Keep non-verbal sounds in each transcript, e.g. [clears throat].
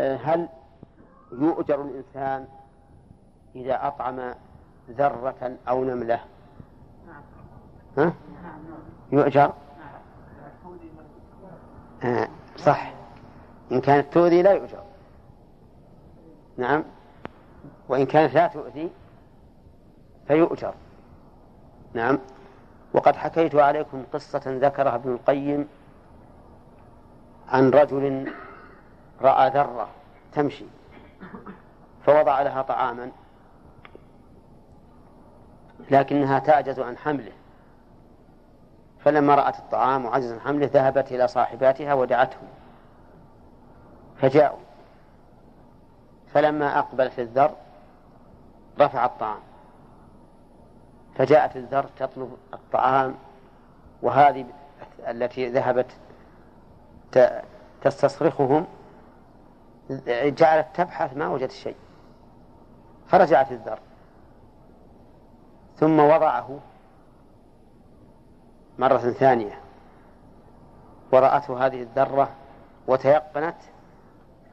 هل يؤجر الإنسان إذا أطعم ذرة أو نملة؟ ها؟ يؤجر؟ آه صح. إن كانت تؤذي لا يؤجر. نعم. وإن كانت لا تؤذي فيؤجر. نعم. وقد حكيت عليكم قصة ذكرها ابن القيم عن رجل رأى ذرة تمشي فوضع لها طعاما لكنها تعجز عن حمله فلما رأت الطعام وعجز عن حمله ذهبت إلى صاحباتها ودعتهم فجاءوا فلما أقبل في الذر رفع الطعام فجاءت الذر تطلب الطعام وهذه التي ذهبت تستصرخهم جعلت تبحث ما وجدت شيء. فرجعت الذر. ثم وضعه مرة ثانية. ورأته هذه الذرة وتيقنت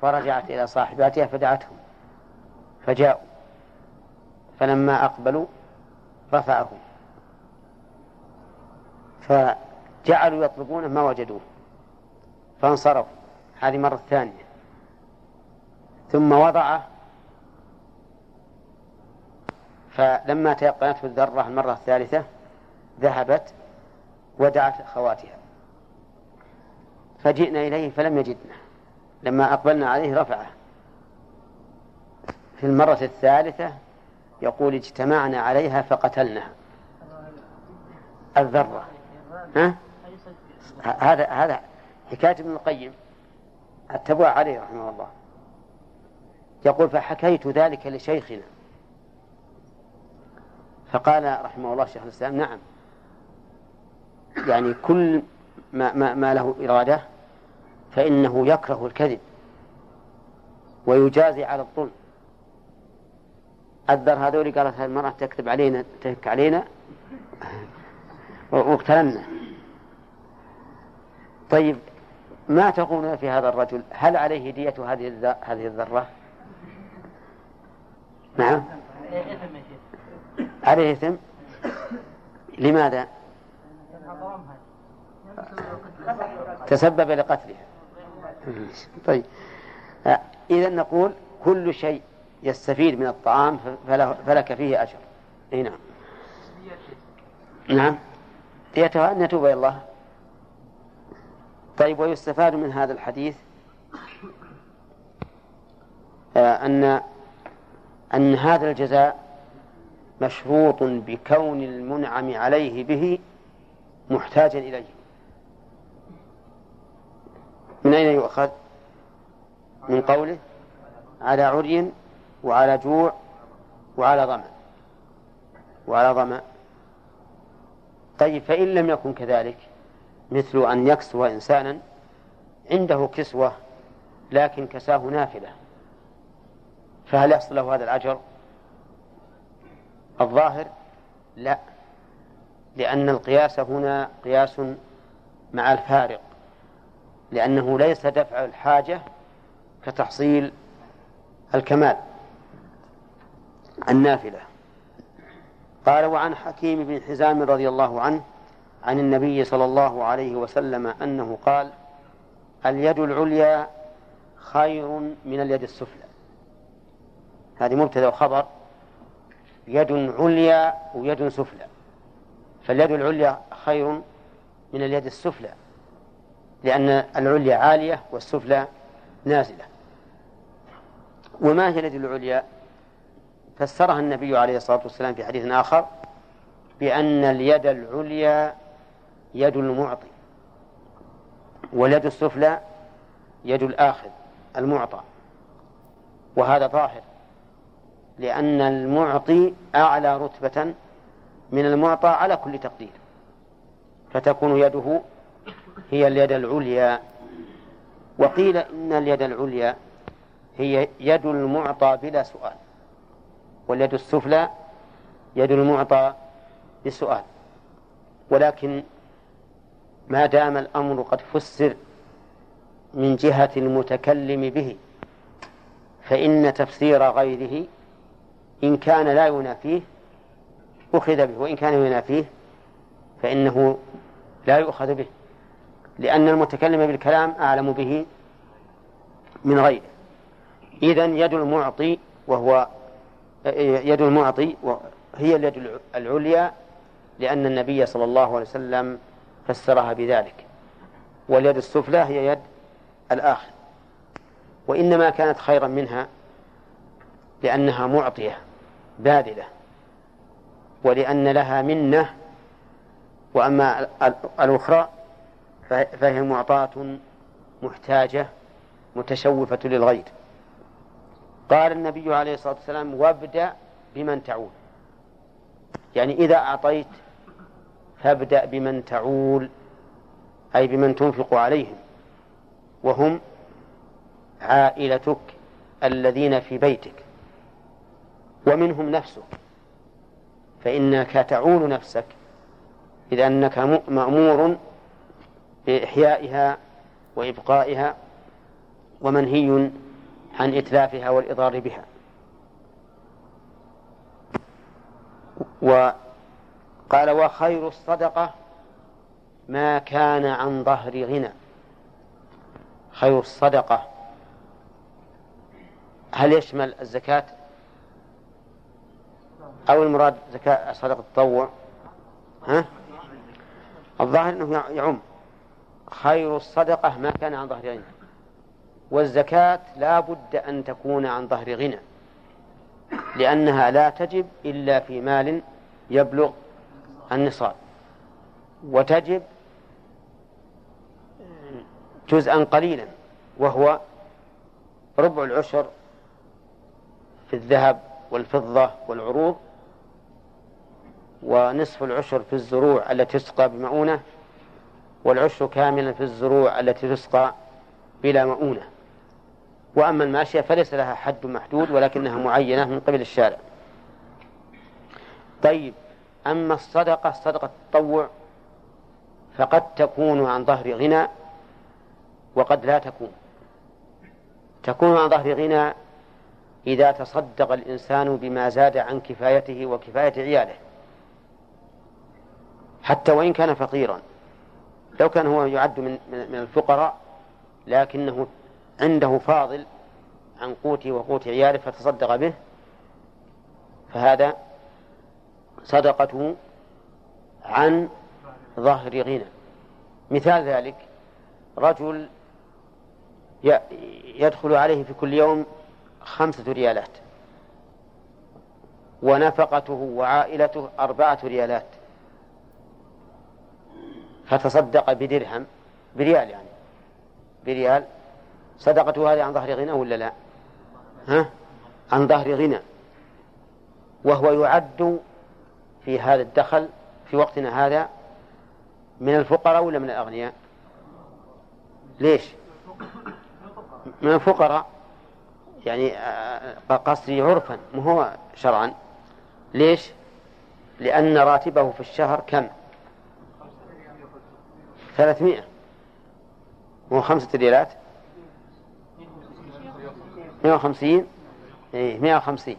فرجعت إلى صاحباتها فدعتهم. فجاءوا. فلما أقبلوا رفعه فجعلوا يطلبونه ما وجدوه. فانصرفوا. هذه مرة ثانية. ثم وضعه. فلما تيقنته الذرة المرة الثالثة ذهبت ودعت أخواتها. فجئنا إليه فلم يجدنا. لما أقبلنا عليه رفعه. في المرة الثالثة يقول اجتمعنا عليها فقتلناها. الذرة. ها؟ هذا هذا حكاية ابن القيم. التبوع عليه رحمه الله. يقول فحكيت ذلك لشيخنا. فقال رحمه الله شيخ الإسلام نعم. يعني كل ما, ما, ما له إرادة فإنه يكره الكذب ويجازي على الظلم. أذر هذول قالت هذه المرأة تكذب علينا تهك علينا. [laughs] واقتلنا طيب ما تقولون في هذا الرجل؟ هل عليه دية هذه هذه الذرة؟ نعم. عليه إثم. لماذا؟ تسبب لقتلها طيب. إذا نقول كل شيء يستفيد من الطعام فلك فيه أجر. أي نعم. نعم. ديتها أن يتوب إلى الله. طيب ويستفاد من هذا الحديث آه، أن أن هذا الجزاء مشروط بكون المنعم عليه به محتاجا إليه. من أين يؤخذ؟ من قوله على عري وعلى جوع وعلى ظمأ. وعلى ظمأ. طيب فإن لم يكن كذلك مثل أن يكسو إنسانا عنده كسوة لكن كساه نافلة. فهل يحصل له هذا الأجر؟ الظاهر لا لأن القياس هنا قياس مع الفارق لأنه ليس دفع الحاجة كتحصيل الكمال النافلة قال وعن حكيم بن حزام رضي الله عنه عن النبي صلى الله عليه وسلم أنه قال اليد العليا خير من اليد السفلى هذه مبتدأ وخبر يد عليا ويد سفلى. فاليد العليا خير من اليد السفلى لأن العليا عالية والسفلى نازلة. وما هي اليد العليا؟ فسرها النبي عليه الصلاة والسلام في حديث آخر بأن اليد العليا يد المعطي واليد السفلى يد الآخذ المعطى وهذا ظاهر لأن المعطي أعلى رتبة من المعطى على كل تقدير. فتكون يده هي اليد العليا. وقيل إن اليد العليا هي يد المعطى بلا سؤال. واليد السفلى يد المعطى بسؤال. ولكن ما دام الأمر قد فسر من جهة المتكلم به فإن تفسير غيره إن كان لا ينافيه أخذ به وإن كان ينافيه فإنه لا يؤخذ به لأن المتكلم بالكلام أعلم به من غيره. إذا يد المعطي وهو يد المعطي هي اليد العليا لأن النبي صلى الله عليه وسلم فسرها بذلك. واليد السفلى هي يد الآخر. وإنما كانت خيرا منها لأنها معطية. باذلة ولأن لها منة وأما الأخرى فهي معطاة محتاجة متشوفة للغير. قال النبي عليه الصلاة والسلام وابدأ بمن تعول. يعني إذا أعطيت فابدأ بمن تعول أي بمن تنفق عليهم وهم عائلتك الذين في بيتك. ومنهم نفسك فإنك تعول نفسك إذا أنك مأمور بإحيائها وإبقائها ومنهي عن إتلافها والإضرار بها. وقال وخير الصدقة ما كان عن ظهر غنى. خير الصدقة. هل يشمل الزكاة؟ أو المراد زكاة صدقة التطوع. ها؟ الظاهر أنه يعم. خير الصدقة ما كان عن ظهر غنى والزكاة لا بد أن تكون عن ظهر غنى. لأنها لا تجب إلا في مال يبلغ النصاب. وتجب جزءا قليلا وهو ربع العشر في الذهب والفضة والعروض ونصف العشر في الزروع التي تسقى بمؤونة والعشر كاملا في الزروع التي تسقى بلا مؤونة. وأما الماشية فليس لها حد محدود ولكنها معينة من قبل الشارع. طيب أما الصدقة صدقة التطوع فقد تكون عن ظهر غنى وقد لا تكون. تكون عن ظهر غنى إذا تصدق الإنسان بما زاد عن كفايته وكفاية عياله. حتى وإن كان فقيرا. لو كان هو يعد من من الفقراء لكنه عنده فاضل عن قوته وقوت عياله فتصدق به فهذا صدقته عن ظهر غنى. مثال ذلك رجل يدخل عليه في كل يوم خمسة ريالات ونفقته وعائلته أربعة ريالات. فتصدق بدرهم بريال يعني. بريال. صدقته هذه عن ظهر غنى ولا لا؟ ها؟ عن ظهر غنى. وهو يعد في هذا الدخل في وقتنا هذا من الفقراء ولا من الأغنياء؟ ليش؟ من الفقراء. يعني آه، قصري عرفا ما هو شرعا. ليش؟ لأن راتبه في الشهر كم؟ ثلاثمائة. مو خمسة ريالات مئة وخمسين. إيه مئة وخمسين.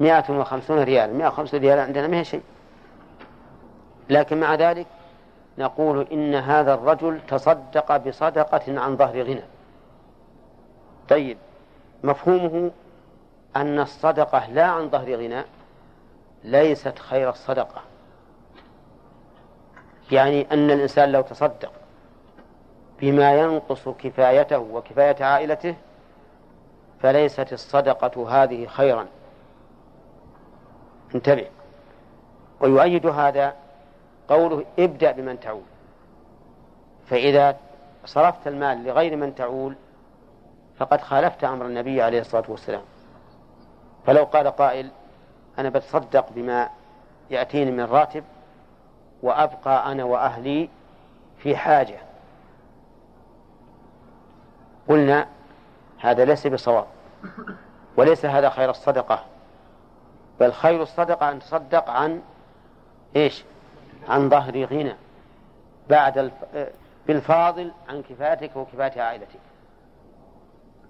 مئة وخمسون ريال. مئة وخمسون ريال عندنا هي شيء. لكن مع ذلك نقول إن هذا الرجل تصدق بصدقة عن ظهر غنى. طيب مفهومه أن الصدقة لا عن ظهر غنى ليست خير الصدقة. يعني أن الإنسان لو تصدق بما ينقص كفايته وكفاية عائلته فليست الصدقة هذه خيرا. انتبه. ويؤيد هذا قوله ابدأ بمن تعول. فإذا صرفت المال لغير من تعول فقد خالفت أمر النبي عليه الصلاة والسلام. فلو قال قائل أنا بتصدق بما يأتيني من راتب وأبقى أنا وأهلي في حاجة. قلنا هذا ليس بصواب وليس هذا خير الصدقة بل خير الصدقة أن تصدق عن إيش؟ عن ظهر غنى بعد الف... بالفاضل عن كفايتك وكفاية عائلتك.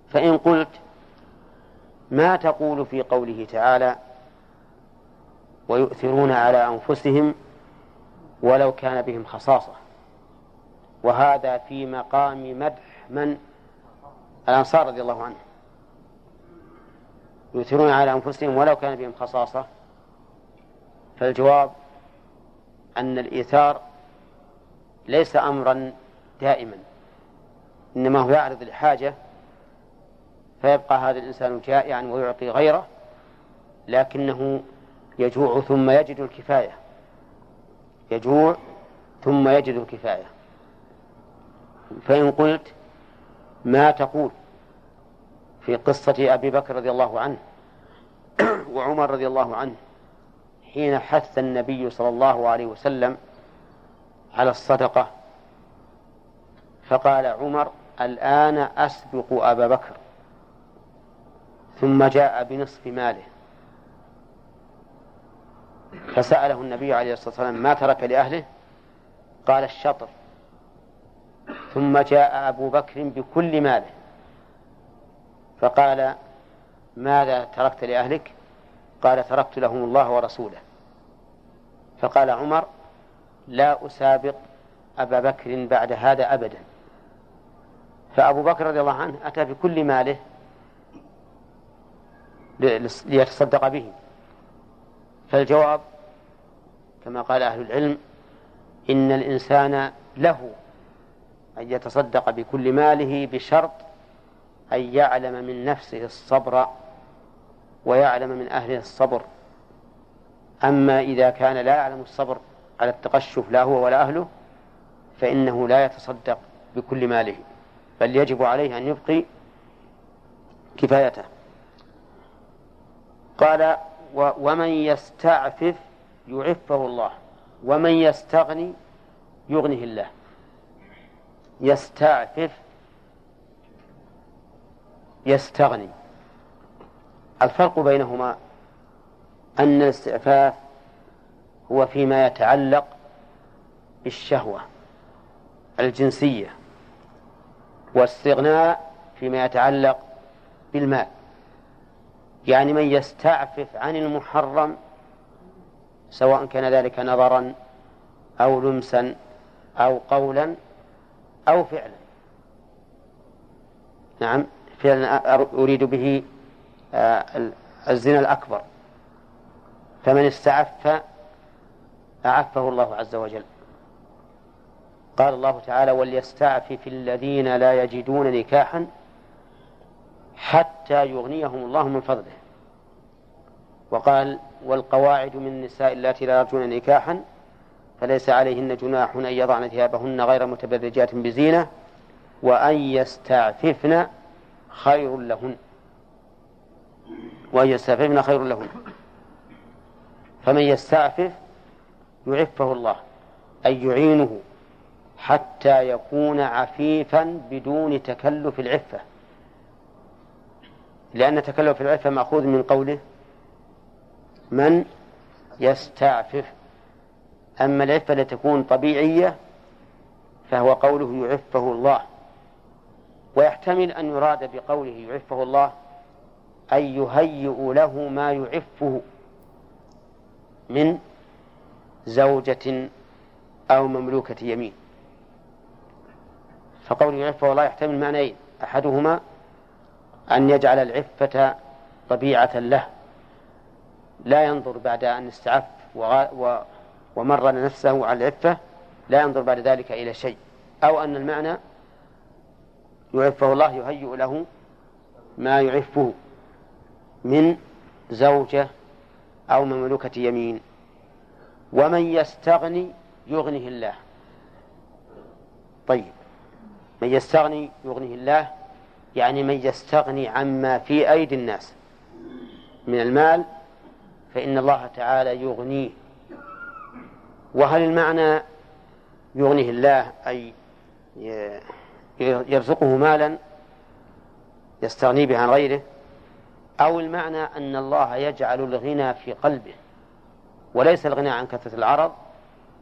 فإن قلت ما تقول في قوله تعالى ويؤثرون على أنفسهم ولو كان بهم خصاصة. وهذا في مقام مدح من؟ الأنصار رضي الله عنهم. يؤثرون على أنفسهم ولو كان بهم خصاصة. فالجواب أن الإيثار ليس أمرا دائما إنما هو يعرض الحاجة فيبقى هذا الإنسان جائعا ويعطي غيره لكنه يجوع ثم يجد الكفاية. يجوع ثم يجد الكفاية. فإن قلت ما تقول في قصة أبي بكر رضي الله عنه [clears throat] وعمر رضي الله عنه حين حث النبي صلى الله عليه وسلم على الصدقة فقال عمر الآن أسبق أبا بكر ثم جاء بنصف ماله. فسأله النبي عليه الصلاة والسلام ما ترك لأهله؟ قال الشطر. ثم جاء أبو بكر بكل ماله. فقال ماذا تركت لأهلك؟ قال تركت لهم الله ورسوله. فقال عمر لا أسابق أبا بكر بعد هذا أبدا. فأبو بكر رضي الله عنه أتى بكل ماله ليتصدق به. فالجواب كما قال أهل العلم إن الإنسان له أن يتصدق بكل ماله بشرط أن يعلم من نفسه الصبر ويعلم من أهله الصبر. أما إذا كان لا يعلم الصبر على التقشف لا هو ولا أهله فإنه لا يتصدق بكل ماله بل يجب عليه أن يبقي كفايته. قال ومن يستعفف يعفه الله ومن يستغني يغنه الله. يستعفف يستغني. الفرق بينهما أن الاستعفاف هو فيما يتعلق بالشهوة الجنسية والاستغناء فيما يتعلق بالمال. يعني من يستعفف عن المحرم سواء كان ذلك نظرا أو لمسا أو قولا أو فعلا. نعم فعلا أريد به آه، الزنا الأكبر. فمن استعف أعفه الله عز وجل. قال الله تعالى وليستعفف الذين لا يجدون نكاحا حتى يغنيهم الله من فضله. وقال والقواعد من النساء اللاتي لا يرجون نكاحا فليس عليهن جناح أن يضعن ثيابهن غير متبرجات بزينة وأن يستعففن خير لهن. وأن يستعففن خير لهن. فمن يستعفف يعفه الله أي يعينه حتى يكون عفيفا بدون تكلف العفة. لأن تكلف العفة مأخوذ من قوله من يستعفف. أما العفة لتكون طبيعية فهو قوله يعفه الله. ويحتمل أن يراد بقوله يعفه الله أن يهيئ له ما يعفه من زوجة أو مملوكة يمين. فقول يعفه الله يحتمل معنيين. أحدهما أن يجعل العفة طبيعة له. لا ينظر بعد أن استعف ومرن نفسه على العفة لا ينظر بعد ذلك إلى شيء. أو أن المعنى يعفه الله يهيئ له ما يعفه من زوجة أو مملوكة يمين. ومن يستغني يغنه الله. طيب. من يستغني يغنه الله يعني من يستغني عما في أيدي الناس من المال فإن الله تعالى يغنيه. وهل المعنى يغنيه الله أي يرزقه مالا يستغني به عن غيره أو المعنى أن الله يجعل الغنى في قلبه وليس الغنى عن كثرة العرض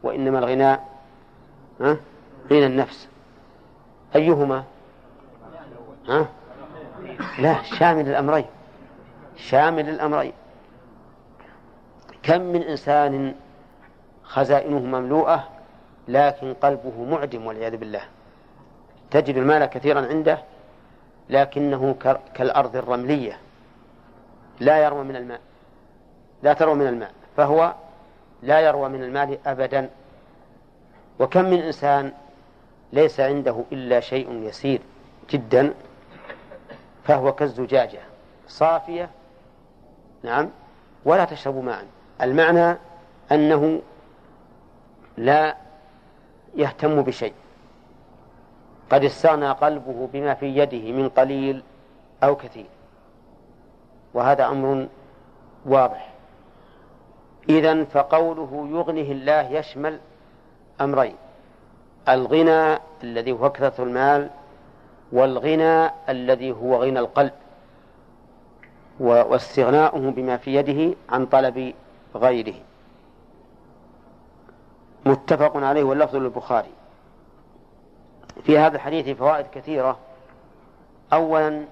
وإنما الغنى غنى النفس. أيهما؟ ها؟ لا شامل الأمرين. شامل للأمرين كم من إنسان خزائنه مملوءة لكن قلبه معدم والعياذ بالله؟ تجد المال كثيرا عنده لكنه كالأرض الرملية. لا يروى من الماء. لا تروى من الماء. فهو لا يروى من المال أبدا. وكم من إنسان ليس عنده إلا شيء يسير جدا فهو كالزجاجة. صافية. نعم. ولا تشرب ماء المعنى أنه لا يهتم بشيء. قد استغنى قلبه بما في يده من قليل أو كثير. وهذا أمر واضح. إذا فقوله يغنه الله يشمل أمرين. الغنى الذي هو كثرة المال والغنى الذي هو غنى القلب. واستغناؤه بما في يده عن طلب غيره. متفق عليه واللفظ للبخاري. في هذا الحديث فوائد كثيرة. أولا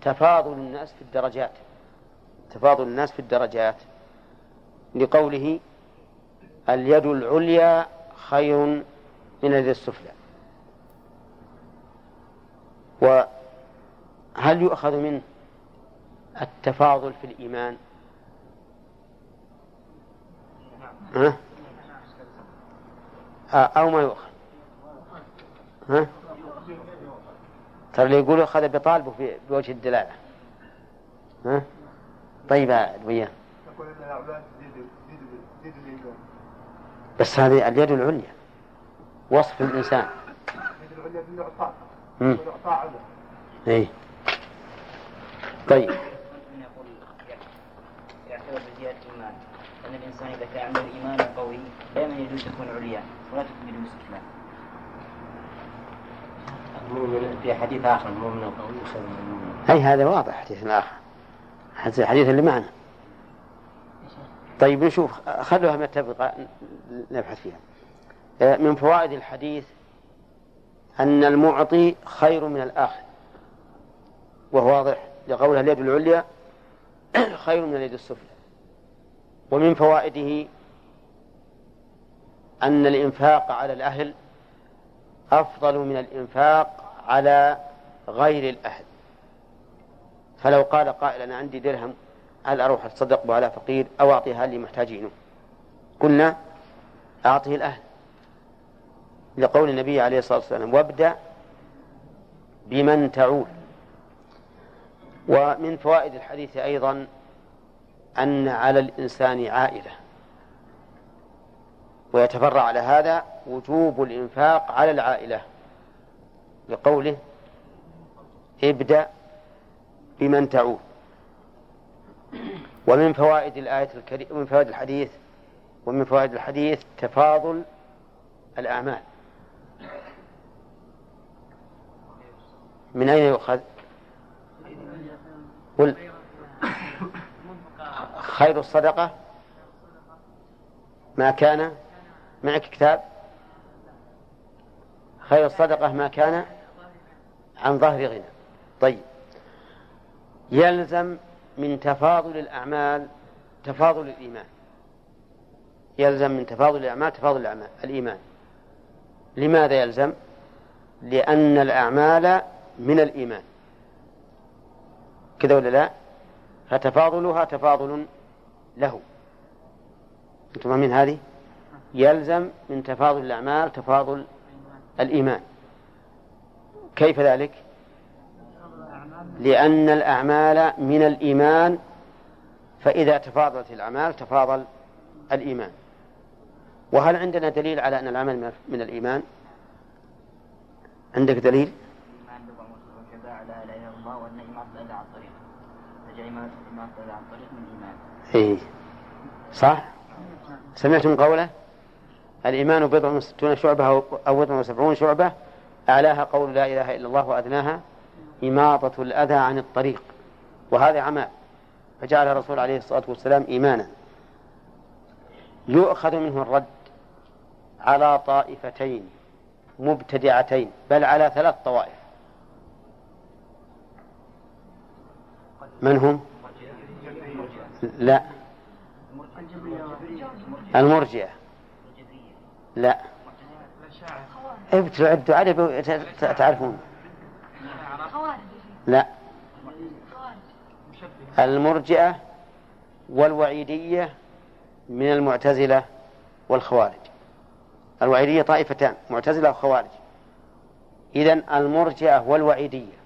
تفاضل الناس في الدرجات. تفاضل الناس في الدرجات. لقوله اليد العليا خير من اليد السفلى. وهل يؤخذ منه التفاضل في الإيمان؟ ها؟ أو ما يؤخذ. ها؟ ترى اللي يقول أخذ بطالبه في بوجه الدلالة. ها؟ طيب وياه بس هذه اليد العليا وصف الإنسان. اليد العليا بالإعطاء إيه. طيب. يعتبر بزيادة الإيمان أن الإنسان إذا كان عنده إيمان قوي دائما يجوز تكون عليا ولا تكون بدون استثناء المؤمن في حديث آخر المؤمن القوي يسمى المؤمن أي هذا واضح حديث آخر. الحديث اللي معنا. طيب نشوف خلوها متفقة نبحث فيها. آه، من فوائد الحديث أن المعطي خير من الآخر. وهو واضح لقولها اليد العليا [clears throat] خير من اليد السفلى. ومن فوائده أن الإنفاق على الأهل أفضل من الإنفاق على غير الأهل. فلو قال قائل أنا عندي درهم هل أروح أتصدق به على فقير؟ أو أعطيها لمحتاجينه؟ قلنا أعطه الأهل. لقول النبي عليه الصلاة والسلام وابدأ بمن تعول. ومن فوائد الحديث أيضا أن على الإنسان عائلة. ويتفرع على هذا وجوب الإنفاق على العائلة. لقوله ابدأ بمن تعود ومن فوائد الآية الكريمة ومن فوائد الحديث ومن فوائد الحديث تفاضل الأعمال. من أين يؤخذ؟ قل. خير الصدقة؟ ما كان. معك كتاب؟ خير الصدقة ما كان عن ظهر غنى. طيب. يلزم من تفاضل الأعمال تفاضل الإيمان. يلزم من تفاضل الأعمال تفاضل الأعمال. الإيمان. لماذا يلزم؟ لأن الأعمال من الإيمان كذا ولا لا؟ فتفاضلها تفاضل له أنتم فاهمين هذه؟ يلزم من تفاضل الأعمال تفاضل الإيمان كيف ذلك؟ لأن الأعمال من الإيمان فإذا تفاضلت الأعمال تفاضل الإيمان وهل عندنا دليل على أن العمل من الإيمان؟ عندك دليل؟ إيه. صح؟ سمعتم قوله؟ الإيمان بضع وستون شعبة أو بضع وسبعون شعبة. أعلاها قول لا إله إلا الله وأدناها إماطة الأذى عن الطريق. وهذا عمل فجعل الرسول عليه الصلاة والسلام إيمانا. يؤخذ منه الرد على طائفتين مبتدعتين بل على ثلاث طوائف. من هم؟ لا. المرجئة. لا. ابتلوا عدوا عدد تعرفون. لا. المرجئة والوعيدية من المعتزلة والخوارج. الوعيدية طائفتان معتزلة وخوارج. إذن المرجئة والوعيدية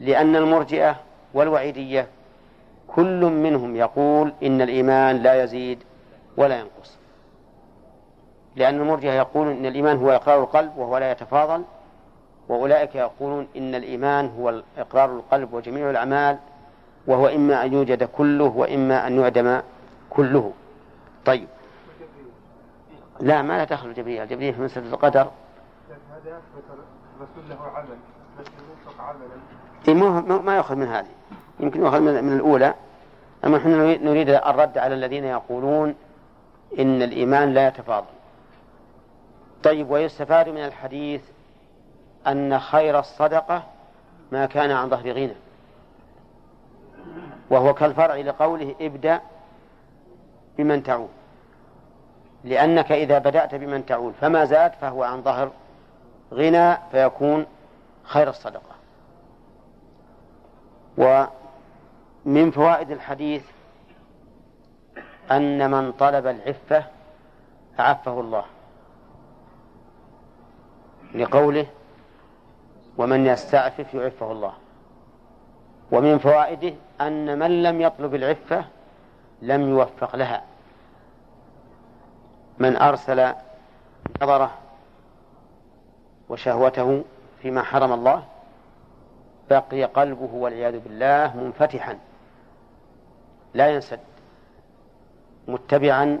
لأن المرجئة والوعيدية كل منهم يقول إن الإيمان لا يزيد ولا ينقص. لأن المرجئة يقولون إن الإيمان هو إقرار القلب وهو لا يتفاضل وأولئك يقولون إن الإيمان هو إقرار القلب وجميع الأعمال وهو إما أن يوجد كله وإما أن يعدم كله. طيب. لا ما لا تخلو الجبرية الجبرية في مسألة القدر. هذا الرسول له عمل عملا ما يأخذ من هذه. يمكن يأخذ من الأولى. أما نحن نريد الرد على الذين يقولون إن الإيمان لا يتفاضل. طيب ويستفاد من الحديث أن خير الصدقة ما كان عن ظهر غنى. وهو كالفرع لقوله ابدأ بمن تعول لأنك إذا بدأت بمن تعول فما زاد فهو عن ظهر غنى فيكون خير الصدقة. ومن فوائد الحديث أن من طلب العفة عفه الله لقوله ومن يستعفف يعفه الله. ومن فوائده أن من لم يطلب العفة لم يوفق لها. من أرسل نظره وشهوته فيما حرم الله بقي قلبه والعياذ بالله منفتحا. لا ينسد متبعا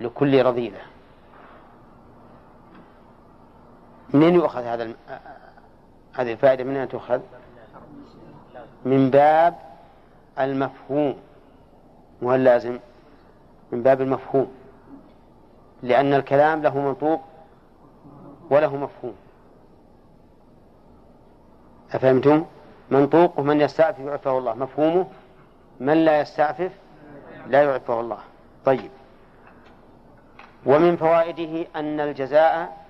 لكل رذيلة منين يؤخذ هذا. هذه الفائدة من أين تؤخذ؟ من باب المفهوم مو اللازم من باب المفهوم لأن الكلام له منطوق وله مفهوم أفهمتم؟ منطوقه من يستعفف يعفه الله مفهومه من لا يستعفف لا يعفه الله. طيب. ومن فوائده أن الجزاء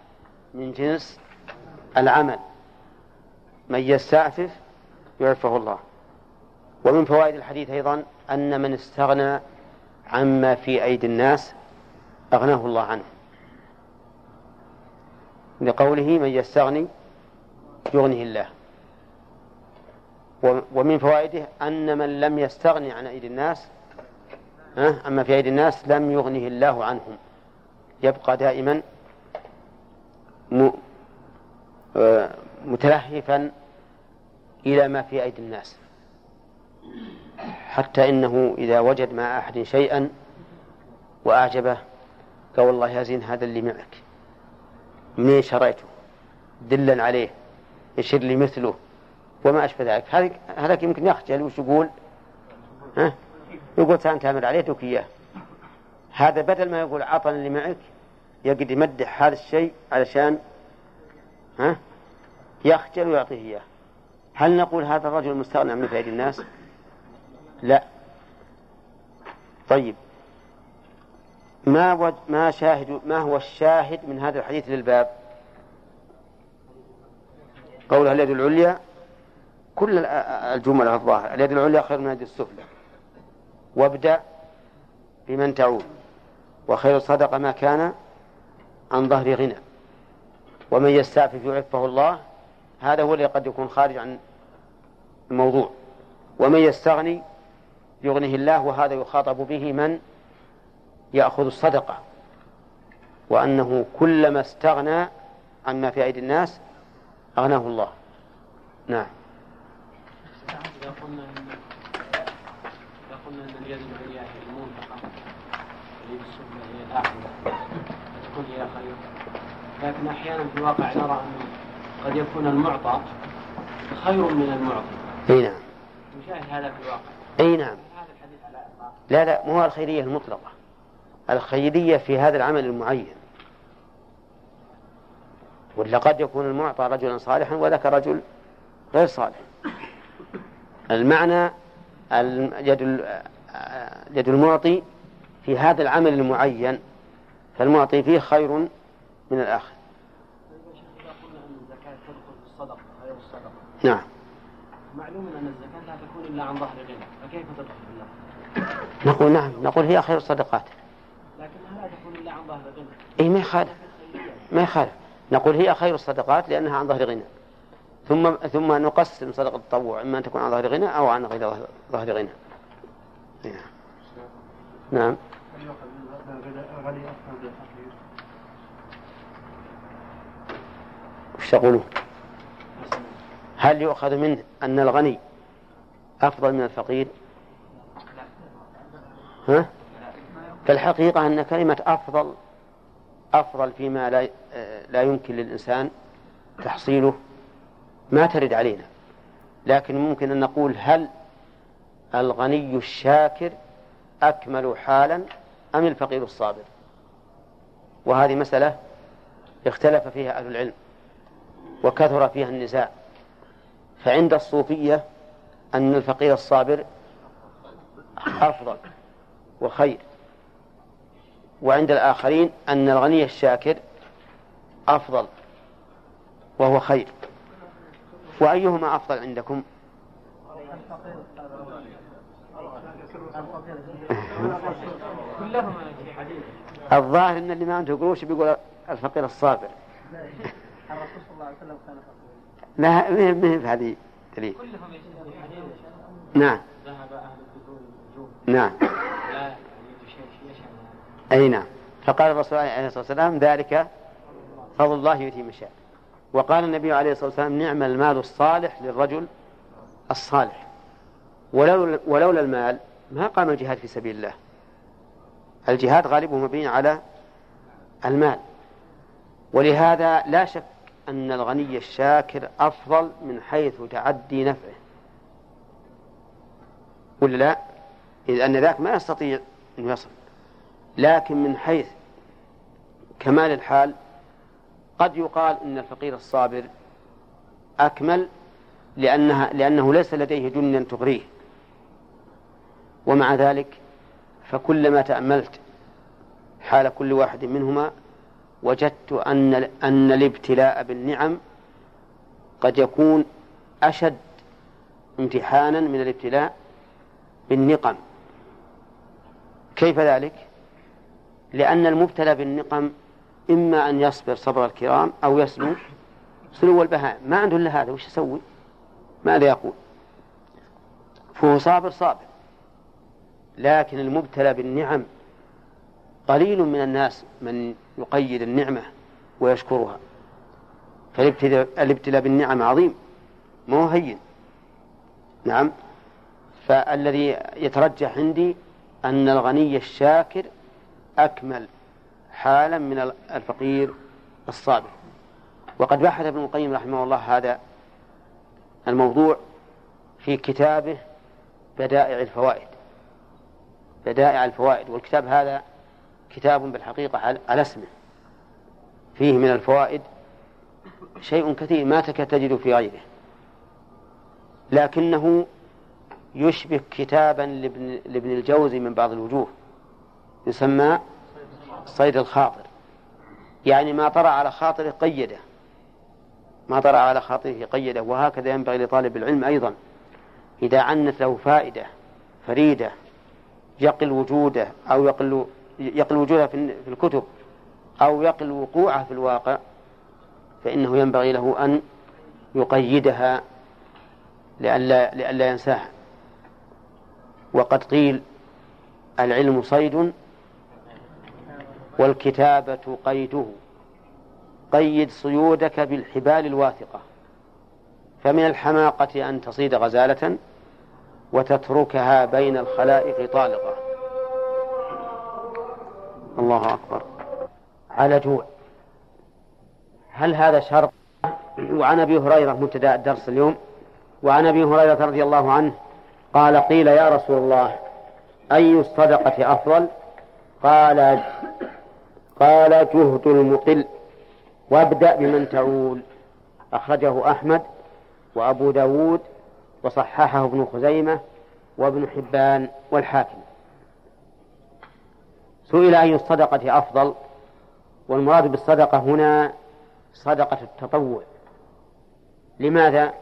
من جنس العمل. من يستعفف يعفه الله. ومن فوائد الحديث أيضا أن من استغنى عما في أيدي الناس أغناه الله عنه. لقوله من يستغني يغنه الله. ومن فوائده أن من لم يستغني عن أيدي الناس أما في أيدي الناس لم يغنه الله عنهم. يبقى دائما آه، متلهفا إلى ما في أيدي الناس. حتى إنه إذا وجد مع أحد شيئا وأعجبه قال والله يا زين هذا اللي معك. منين شريته؟ دلا عليه يشير لي مثله. وما أشبه ذلك. هذا يمكن يخجل وش يقول؟ ها؟ يقول أنت أمر عليه اترك إياه. هذا بدل ما يقول عطنا اللي معك يقعد يمدح هذا الشيء علشان ها؟ يخجل ويعطيه إياه. هل نقول هذا الرجل مستغنى من فائد الناس؟ لا. طيب. ما وج... ما شاهد ما هو الشاهد من هذا الحديث للباب؟ قولها اليد العليا كل الجمل الظاهرة اليد العليا خير من اليد السفلى. وابدأ بمن تعود. وخير الصدقة ما كان عن ظهر غنى. ومن يستعفف يعفه الله هذا هو الذي قد يكون خارج عن الموضوع. ومن يستغني يغنيه الله وهذا يخاطب به من يأخذ الصدقة. وأنه كلما استغنى عما في أيدي الناس أغناه الله. نعم. إذا قلنا إذا قلنا أن اليد العليا هي المنفقة اليد السفلى هي الآخرة تكون هي خير. لكن أحيانا في الواقع نرى أن قد يكون المعطى خير من المعطي. أي نعم. نشاهد هذا في الواقع. أي نعم. لا لا مو الخيرية المطلقة. الخيرية في هذا العمل المعين. ولا قد يكون المعطى رجلا صالحا وذاك رجل غير صالح. المعنى اليد يد المعطي في هذا العمل المعين فالمعطي فيه خير من الآخر. نعم. معلوم أن الزكاة لا تكون إلا عن ظهر غنى فكيف تدخل بالله؟ نقول نعم نقول هي خير الصدقات لكنها لا تكون إلا عن ظهر غنى. اي ما يخالف ما يخالف. نقول هي خير الصدقات لأنها عن ظهر غنى. ثم ثم نقسم صدقة التطوع إما أن تكون عن ظهر غنى أو عن غير ظهر غنى نعم وش تقولون؟ هل يؤخذ منه أن الغني أفضل من الفقير؟ ها؟ فالحقيقة أن كلمة أفضل أفضل فيما لا لا يمكن للإنسان تحصيله ما ترد علينا. لكن ممكن أن نقول هل الغني الشاكر أكمل حالا أم الفقير الصابر؟ وهذه مسألة اختلف فيها أهل العلم وكثر فيها النزاع. فعند الصوفية أن الفقير الصابر أفضل وخير وعند الآخرين أن الغني الشاكر أفضل وهو خير. وأيهما أفضل عندكم؟ الظاهر أن اللي ما عنده قروش بيقول الفقير الصابر. لا ما هي في هذه دليل؟ نعم. نعم. أي نعم. فقال الرسول عليه الصلاة والسلام ذلك فضل الله يؤتي من شاء. وقال النبي عليه الصلاة والسلام نعم المال الصالح للرجل الصالح. ولولا, المال ما قام الجهاد في سبيل الله. الجهاد غالبه مبني على المال. ولهذا لا شك أن الغني الشاكر أفضل من حيث تعدي نفعه. ولا لا؟ إذ أن ذاك ما يستطيع أن يصل. لكن من حيث كمال الحال قد يقال إن الفقير الصابر أكمل لأنها لأنه ليس لديه جنة تغريه ومع ذلك فكلما تأملت حال كل واحد منهما وجدت أن أن الابتلاء بالنعم قد يكون أشد امتحانا من الابتلاء بالنقم كيف ذلك؟ لأن المبتلى بالنقم إما أن يصبر صبر الكرام أو يسلو سلو البهائم ما عنده إلا هذا وش يسوي؟ ماذا يقول؟ فهو صابر صابر. لكن المبتلى بالنعم قليل من الناس من يقيد النعمة ويشكرها. فالابتلاء بالنعم عظيم ما هو هين. نعم. فالذي يترجح عندي أن الغني الشاكر أكمل حالا من الفقير الصابر. وقد بحث ابن القيم رحمه الله هذا الموضوع في كتابه بدائع الفوائد. بدائع الفوائد والكتاب هذا كتاب بالحقيقة على اسمه. فيه من الفوائد شيء كثير ما تكاد تجد في غيره. لكنه يشبه كتابا لابن, لابن الجوزي من بعض الوجوه. يسمى صيد الخاطر. يعني ما طرأ على خاطره قيده. ما طرأ على خاطره قيده. وهكذا ينبغي لطالب العلم أيضا. إذا عنت له فائدة فريدة يقل وجوده أو يقل يقل وجودها في الكتب أو يقل وقوعها في الواقع فإنه ينبغي له أن يقيدها لئلا لئلا ينساها. وقد قيل العلم صيد والكتابة قيده. قيد صيودك بالحبال الواثقة. فمن الحماقة أن تصيد غزالة وتتركها بين الخلائق طالقة. الله أكبر. على جوع. هل هذا شرط؟ وعن أبي هريرة مبتدأ الدرس اليوم. وعن أبي هريرة رضي الله عنه قال قيل يا رسول الله أي الصدقة أفضل؟ قال قال جهد المقل وابدأ بمن تعول. أخرجه أحمد وأبو داود وصححه ابن خزيمة وابن حبان والحاكم. سئل أي الصدقة أفضل والمراد بالصدقة هنا صدقة التطوع. لماذا؟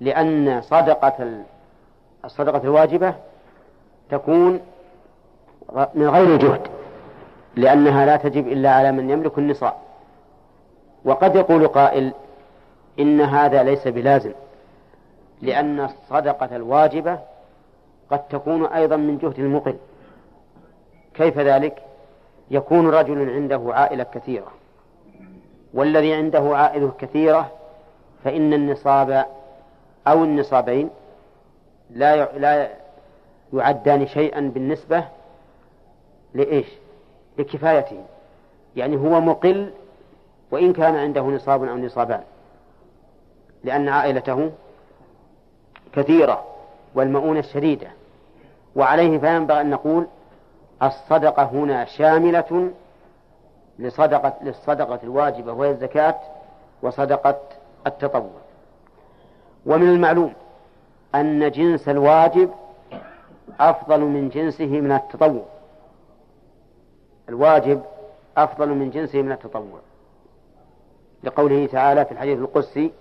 لأن صدقة الصدقة الواجبة تكون من غير جهد. لأنها لا تجب إلا على من يملك النصاب وقد يقول قائل إن هذا ليس بلازم لأن الصدقة الواجبة قد تكون أيضا من جهد المقل كيف ذلك؟ يكون رجل عنده عائلة كثيرة والذي عنده عائلة كثيرة فإن النصاب أو النصابين لا لا يعدان شيئا بالنسبة لإيش؟ لكفايته يعني هو مقل وإن كان عنده نصاب أو نصابان لأن عائلته كثيرة والمؤونة شديدة وعليه فينبغي أن نقول الصدقة هنا شاملة لصدقة للصدقة الواجبة وهي الزكاة وصدقة التطوع. ومن المعلوم أن جنس الواجب أفضل من جنسه من التطوع. الواجب أفضل من جنسه من التطوع. لقوله تعالى في الحديث القدسي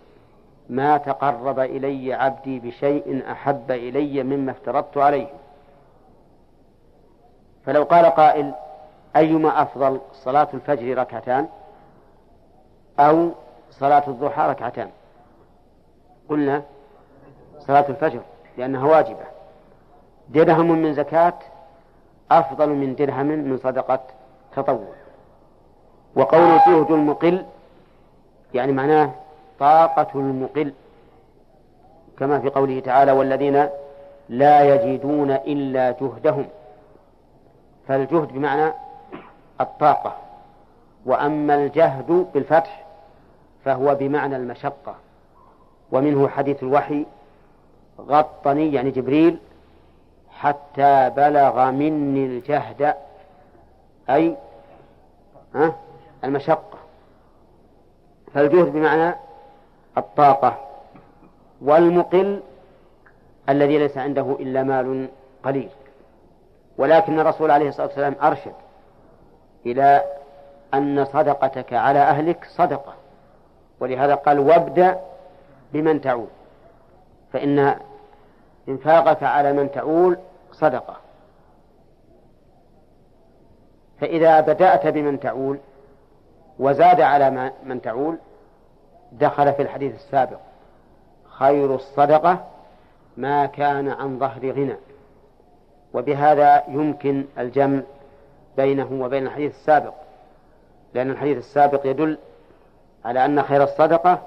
ما تقرب إلي عبدي بشيء أحب إلي مما افترضت عليه. فلو قال قائل أيما أفضل صلاة الفجر ركعتان أو صلاة الضحى ركعتان؟ قلنا صلاة الفجر لأنها واجبة. درهم من زكاة أفضل من درهم من صدقة تطوع. وقول جهد المقل يعني معناه طاقة المقل. كما في قوله تعالى والذين لا يجدون إلا جهدهم فالجهد بمعنى الطاقة. وأما الجهد بالفتح فهو بمعنى المشقة. ومنه حديث الوحي غطني يعني جبريل حتى بلغ مني الجهد أي المشقة. فالجهد بمعنى الطاقة. والمقل الذي ليس عنده إلا مال قليل. ولكن الرسول عليه الصلاة والسلام أرشد إلى أن صدقتك على أهلك صدقة. ولهذا قال وابدأ بمن تعول. فإن إنفاقك على من تعول صدقة. فإذا بدأت بمن تعول وزاد على من تعول دخل في الحديث السابق خير الصدقة ما كان عن ظهر غنى. وبهذا يمكن الجمع بينه وبين الحديث السابق لأن الحديث السابق يدل على أن خير الصدقة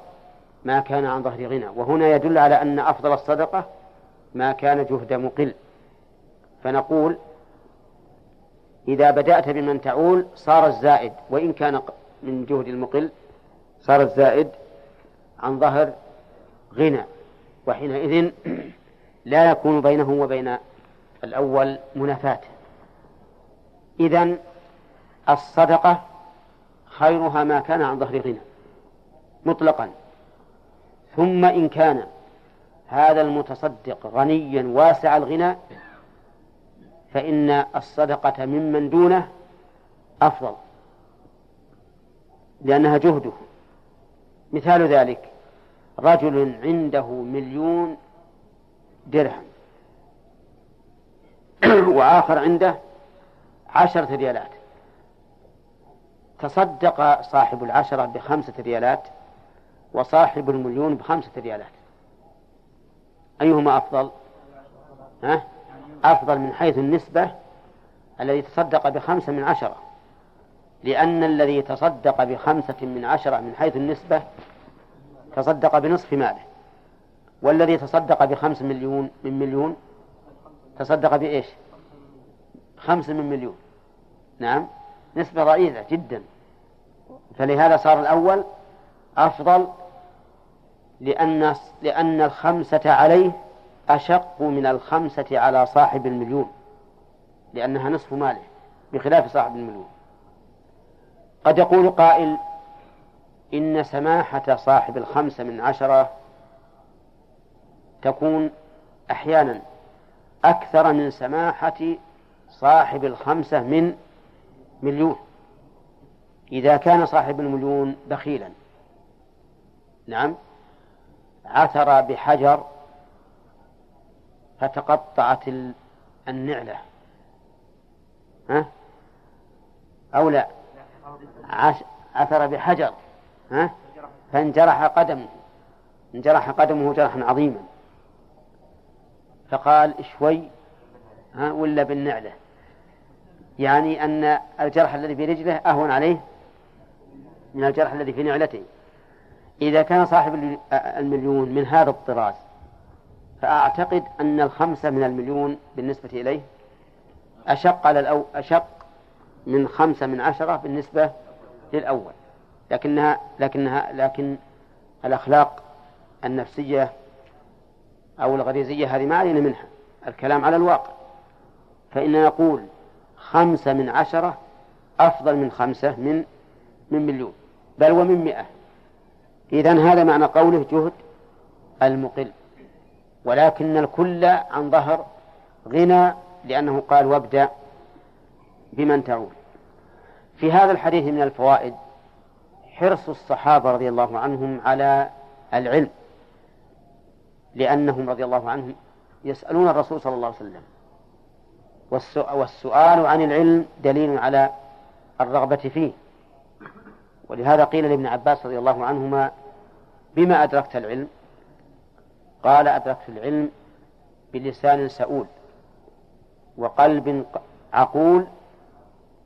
ما كان عن ظهر غنى. وهنا يدل على أن أفضل الصدقة ما كان جهد مقل. فنقول إذا بدأت بمن تعول صار الزائد. وإن كان من جهد المقل صار الزائد عن ظهر غنى. وحينئذ [clears throat] لا يكون بينه وبين الأول منافاة. إذا الصدقة خيرها ما كان عن ظهر غنى. مطلقا. ثم إن كان هذا المتصدق غنيا واسع الغنى فإن الصدقة ممن دونه أفضل لأنها جهده. مثال ذلك رجل عنده مليون درهم [clears throat] وآخر عنده عشرة ريالات. تصدق صاحب العشرة بخمسة ريالات وصاحب المليون بخمسة ريالات. أيهما أفضل؟ ها؟ أفضل من حيث النسبة الذي تصدق بخمسة من عشرة. لأن الذي تصدق بخمسة من عشرة من حيث النسبة تصدق بنصف ماله. والذي تصدق بخمس مليون من مليون تصدق بإيش؟ خمس من مليون. نعم. نسبة ضئيلة جدا. فلهذا صار الأول أفضل لأن لأن الخمسة عليه أشق من الخمسة على صاحب المليون لأنها نصف ماله بخلاف صاحب المليون. قد يقول قائل إن سماحة صاحب الخمسة من عشرة تكون أحيانا أكثر من سماحة صاحب الخمسة من مليون إذا كان صاحب المليون بخيلا. نعم عثر بحجر فتقطعت النعلة. ها؟ أو لا؟ عثر بحجر. ها؟ فانجرح قدمه. انجرح قدمه جرحا عظيما. فقال شوي ها؟ ولا بالنعلة. يعني أن الجرح الذي في رجله أهون عليه من الجرح الذي في نعلته. إذا كان صاحب المليون من هذا الطراز فأعتقد أن الخمسة من المليون بالنسبة إليه أشق على الأو أشق من خمسة من عشرة بالنسبة للأول. لكنها لكنها لكن الأخلاق النفسية أو الغريزية هذه ما علينا منها. الكلام على الواقع. فإننا نقول خمسة من عشرة أفضل من خمسة من من مليون. بل ومن مئة. إذن هذا معنى قوله جهد المقل. ولكن الكل عن ظهر غنى لأنه قال وابدأ بمن تعود. في هذا الحديث من الفوائد حرص الصحابة رضي الله عنهم على العلم لأنهم رضي الله عنهم يسألون الرسول صلى الله عليه وسلم والسؤال عن العلم دليل على الرغبة فيه. ولهذا قيل لابن عباس رضي الله عنهما بما أدركت العلم قال أدركت العلم بلسان سؤول وقلب عقول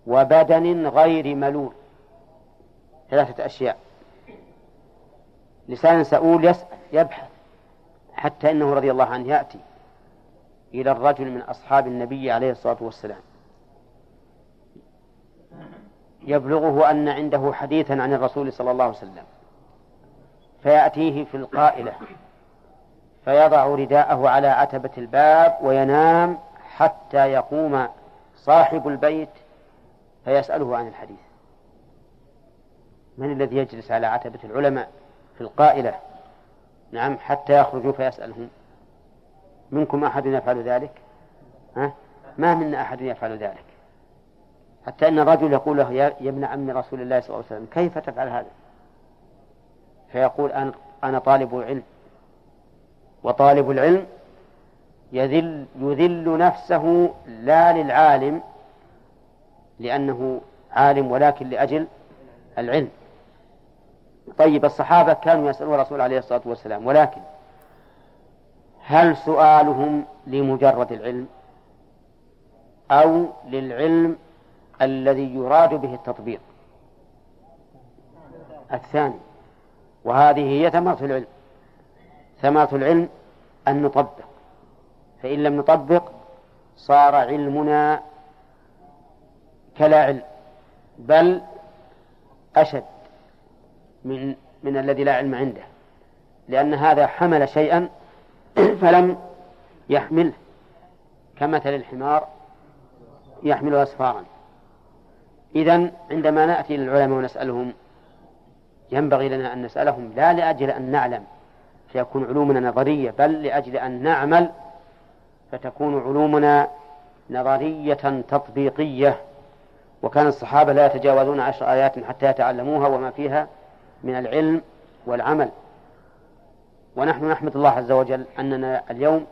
وبدن غير ملول. ثلاثة أشياء. لسان سؤول يسأل يبحث حتى إنه رضي الله عنه يأتي إلى الرجل من أصحاب النبي عليه الصلاة والسلام. يبلغه أن عنده حديثا عن الرسول صلى الله عليه وسلم. فيأتيه في القائلة. فيضع رداءه على عتبة الباب وينام حتى يقوم صاحب البيت فيسأله عن الحديث. من الذي يجلس على عتبة العلماء في القائلة؟ نعم حتى يخرجوا فيسألهم. منكم أحد يفعل ذلك؟ ها؟ ما منا أحد يفعل ذلك. حتى أن الرجل يقول له يا ابن عم رسول الله صلى الله عليه وسلم كيف تفعل هذا؟ فيقول أنا طالب علم. وطالب العلم يذل يذل نفسه لا للعالم لأنه عالم ولكن لأجل العلم. طيب الصحابة كانوا يسألون الرسول عليه الصلاة والسلام ولكن هل سؤالهم لمجرد العلم أو للعلم الذي يراد به التطبيق؟ الثاني وهذه هي ثمرة العلم. ثمرة العلم أن نطبق. فإن لم نطبق صار علمنا كلا علم بل أشد من من الذي لا علم عنده. لأن هذا حمل شيئا [clears throat] فلم يحمله كمثل الحمار يحمل أسفارا. إذا عندما نأتي للعلماء ونسألهم ينبغي لنا أن نسألهم لا لأجل أن نعلم فيكون علومنا نظرية بل لأجل أن نعمل فتكون علومنا نظرية تطبيقية. وكان الصحابة لا يتجاوزون عشر آيات حتى يتعلموها وما فيها من العلم والعمل. ونحن نحمد الله عز وجل أننا اليوم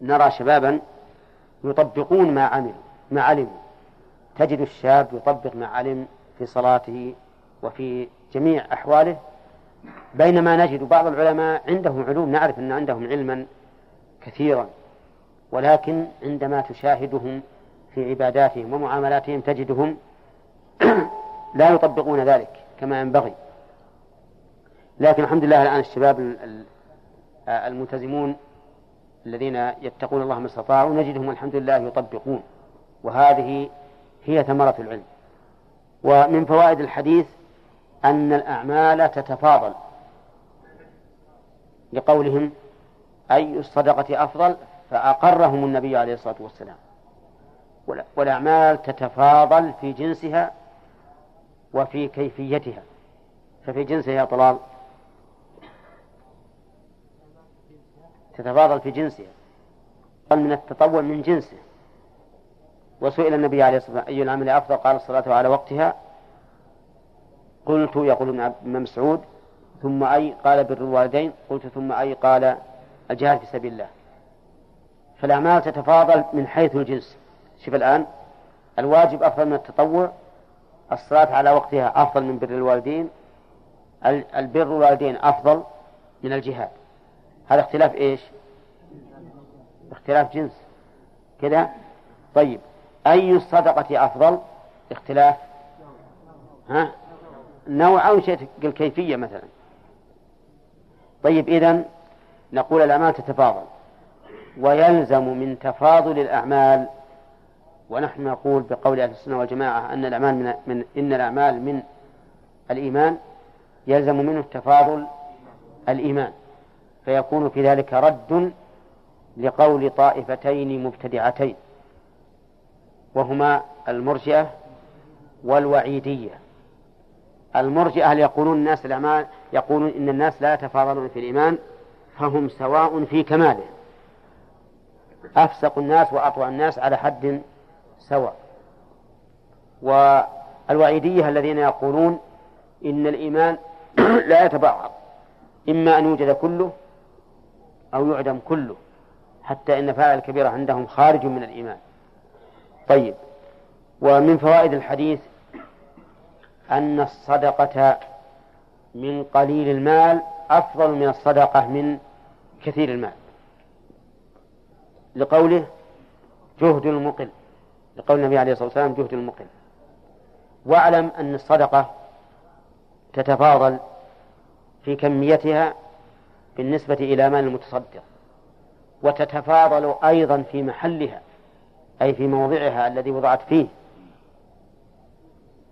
نرى شبابا يطبقون ما عملوا ما علموا. تجد الشاب يطبق ما علم في صلاته وفي جميع أحواله بينما نجد بعض العلماء عندهم علوم نعرف أن عندهم علما كثيرا ولكن عندما تشاهدهم في عباداتهم ومعاملاتهم تجدهم [clears throat] لا يطبقون ذلك كما ينبغي. لكن الحمد لله الآن الشباب الملتزمون الذين يتقون الله ما استطاعوا نجدهم الحمد لله يطبقون وهذه هي ثمرة العلم. ومن فوائد الحديث أن الأعمال تتفاضل. لقولهم أي الصدقة أفضل؟ فأقرهم النبي عليه الصلاة والسلام. والأعمال تتفاضل في جنسها وفي كيفيتها. ففي جنسها يا طلال تتفاضل في جنسها. من التطور من جنسه. وسئل النبي عليه الصلاة والسلام أي العمل أفضل؟ قال الصلاة على وقتها. قلت يقول ابن مسعود ثم أي قال بر الوالدين قلت ثم أي قال الجهاد في سبيل الله. فالأعمال تتفاضل من حيث الجنس. شوف الآن الواجب أفضل من التطوع الصلاة على وقتها أفضل من بر الوالدين البر الوالدين أفضل من الجهاد. هذا اختلاف إيش؟ اختلاف جنس. كذا؟ طيب أي الصدقة أفضل؟ اختلاف. ها؟ نوع أو شيء الكيفية مثلا. طيب إذن نقول الأعمال تتفاضل. ويلزم من تفاضل الأعمال ونحن نقول بقول أهل السنة والجماعة أن الأعمال من, من إن الأعمال من الإيمان يلزم منه تفاضل الإيمان. فيكون في ذلك رد لقول طائفتين مبتدعتين وهما المرجئة والوعيدية. المرجئة يقولون الناس الأعمال يقولون إن الناس لا يتفاضلون في الإيمان؟ فهم سواء في كماله. أفسق الناس وأطوع الناس على حد سواء. والوعيدية الذين يقولون إن الإيمان [clears throat] لا يتبعض. إما أن يوجد كله أو يعدم كله حتى إن فاعل الكبيرة عندهم خارج من الإيمان. طيب. ومن فوائد الحديث أن الصدقة من قليل المال أفضل من الصدقة من كثير المال. لقوله جهد المقل لقول النبي عليه الصلاة والسلام جهد المقل. واعلم أن الصدقة تتفاضل في كميتها بالنسبة إلى مال المتصدق وتتفاضل أيضا في محلها أي في موضعها الذي وضعت فيه.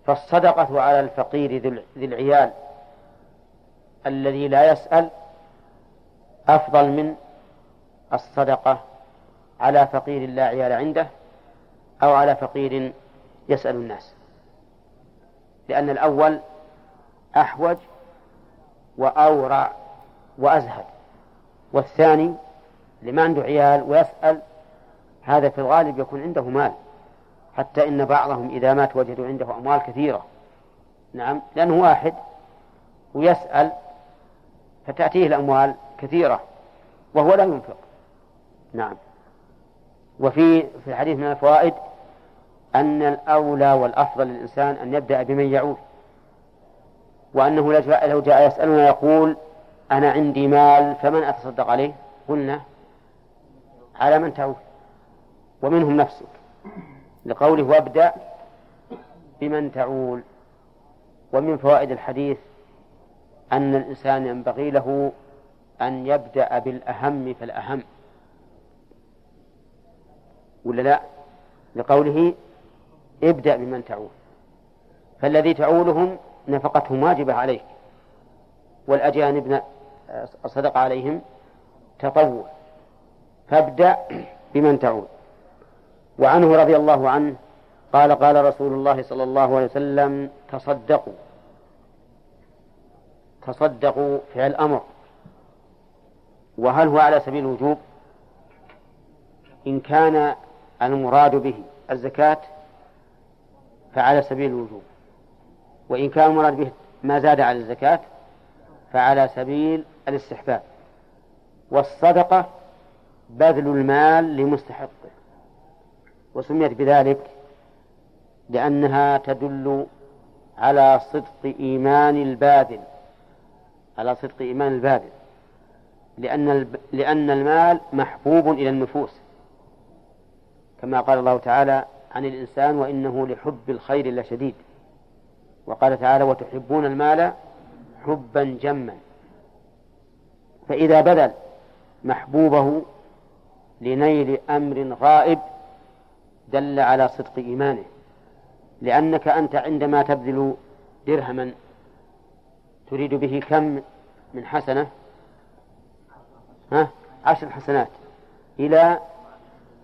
فالصدقة على الفقير ذي العيال الذي لا يسأل أفضل من الصدقة على فقير لا عيال عنده أو على فقير يسأل الناس. لأن الأول أحوج وأورع وأزهد والثاني لما عنده عيال ويسأل هذا في الغالب يكون عنده مال. حتى إن بعضهم إذا مات وجدوا عنده أموال كثيرة. نعم. لأنه واحد ويسأل فتأتيه الأموال كثيرة وهو لا ينفق. نعم. وفي في الحديث من الفوائد أن الأولى والأفضل للإنسان أن يبدأ بمن يعول وأنه لو جاء يسألنا يقول أنا عندي مال فمن أتصدق عليه؟ قلنا على من تعول ومنهم نفسك. لقوله وابدأ بمن تعول. ومن فوائد الحديث أن الإنسان ينبغي له أن يبدأ بالأهم فالأهم. ولا لا؟ لقوله ابدأ بمن تعول. فالذي تعولهم نفقتهم واجبة عليك. والأجانب الصدقة عليهم تطوع. فابدأ بمن تعول. وعنه رضي الله عنه قال قال رسول الله صلى الله عليه وسلم تصدقوا. تصدقوا فعل أمر وهل هو على سبيل الوجوب؟ إن كان المراد به الزكاة فعلى سبيل الوجوب. وإن كان المراد به ما زاد على الزكاة فعلى سبيل الاستحباب. والصدقة بذل المال لمستحقه. وسميت بذلك لأنها تدل على صدق إيمان الباذل على صدق إيمان الباذل. لأن لأن المال محبوب إلى النفوس. كما قال الله تعالى عن الإنسان وإنه لحب الخير لشديد. وقال تعالى وتحبون المال حبا جما. فإذا بذل محبوبه لنيل أمر غائب دل على صدق إيمانه. لأنك أنت عندما تبذل درهما تريد به كم من حسنة؟ ها؟ عشر حسنات إلى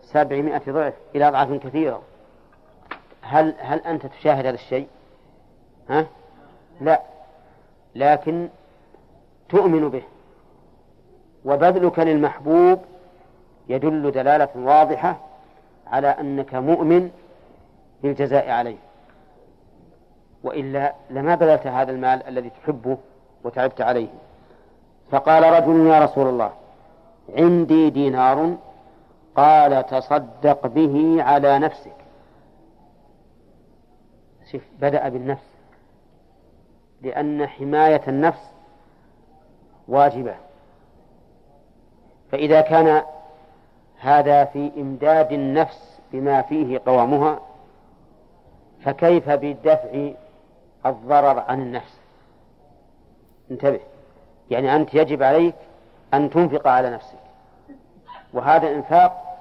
سبعمائة ضعف إلى أضعاف كثيرة. هل هل أنت تشاهد هذا الشيء؟ ها؟ لا. لكن تؤمن به. وبذلك للمحبوب يدل دلالة واضحة على أنك مؤمن للجزاء عليه. وإلا لما بذلت هذا المال الذي تحبه وتعبت عليه. فقال رجل يا رسول الله عندي دينار قال تصدق به على نفسك. شوف بدأ بالنفس. لأن حماية النفس واجبة. فإذا كان هذا في إمداد النفس بما فيه قوامها فكيف بدفع الضرر عن النفس؟ انتبه يعني أنت يجب عليك أن تنفق على نفسك وهذا إنفاق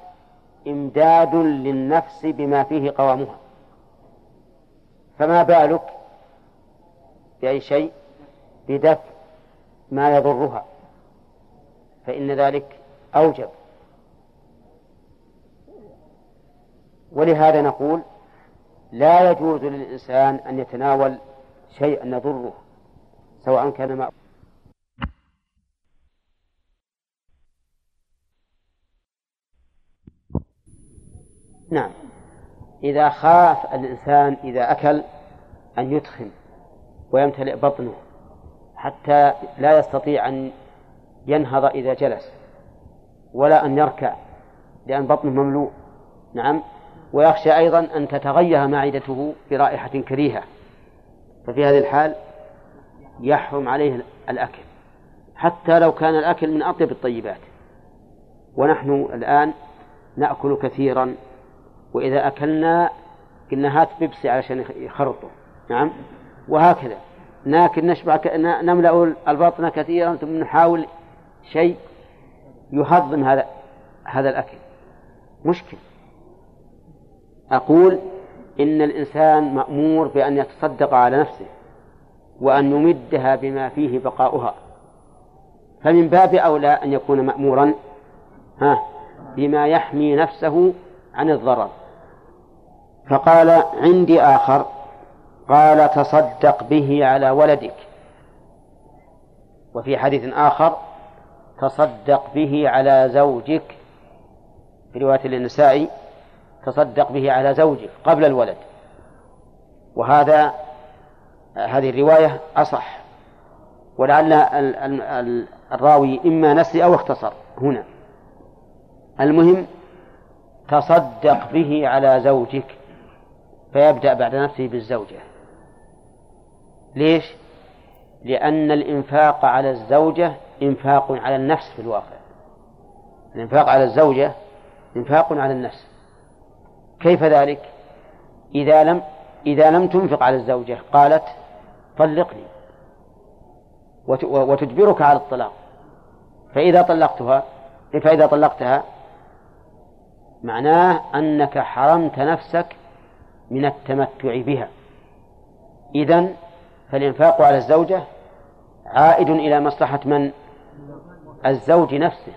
إمداد للنفس بما فيه قوامها. فما بالك بأي شيء بدفع ما يضرها؟ فإن ذلك أوجب. ولهذا نقول لا يجوز للإنسان أن يتناول شيئا يضره سواء كان ما نعم. إذا خاف الإنسان إذا أكل أن يدخن ويمتلئ بطنه حتى لا يستطيع أن ينهض إذا جلس ولا أن يركع لأن بطنه مملوء. نعم. ويخشى أيضا أن تتغير معدته برائحة كريهة. ففي هذه الحال يحرم عليه الأكل. حتى لو كان الأكل من أطيب الطيبات. ونحن الآن نأكل كثيرا. وإذا أكلنا قلنا هات بيبسي علشان يخرطوا نعم؟ وهكذا. ناكل نشبع نملأ البطن كثيرا ثم نحاول شيء يهضم هذا هذا الأكل. مشكل أقول إن الإنسان مأمور بأن يتصدق على نفسه وأن يمدها بما فيه بقاؤها. فمن باب أولى أن يكون مأمورا ها بما يحمي نفسه عن الضرر. فقال عندي آخر. قال تصدق به على ولدك. وفي حديث آخر تصدق به على زوجك. في رواية النسائي تصدق به على زوجك قبل الولد. وهذا هذه الرواية أصح. ولعل الراوي إما نسي أو اختصر. هنا. المهم تصدق به على زوجك فيبدأ بعد نفسه بالزوجة. ليش؟ لأن الإنفاق على الزوجة إنفاق على النفس في الواقع. الإنفاق على الزوجة إنفاق على النفس. كيف ذلك؟ إذا لم إذا لم تنفق على الزوجة قالت طلقني وتجبرك على الطلاق فإذا طلقتها فإذا طلقتها معناه أنك حرمت نفسك من التمتع بها إذن فالإنفاق على الزوجة عائد إلى مصلحة من؟ الزوج نفسه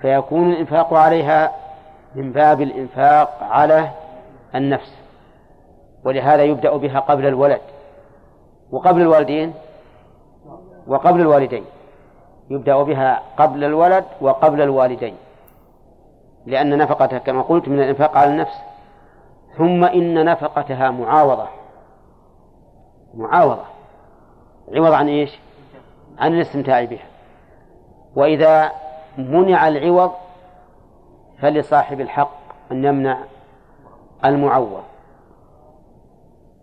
فيكون الإنفاق عليها من باب الإنفاق على النفس ولهذا يبدأ بها قبل الولد. وقبل الوالدين وقبل الوالدين يبدأ بها قبل الولد وقبل الوالدين. لأن نفقتها كما قلت من الإنفاق على النفس. ثم إن نفقتها معاوضة. معاوضة. عوض عن إيش؟ عن الاستمتاع بها. وإذا منع العوض فلصاحب الحق أن يمنع المعوض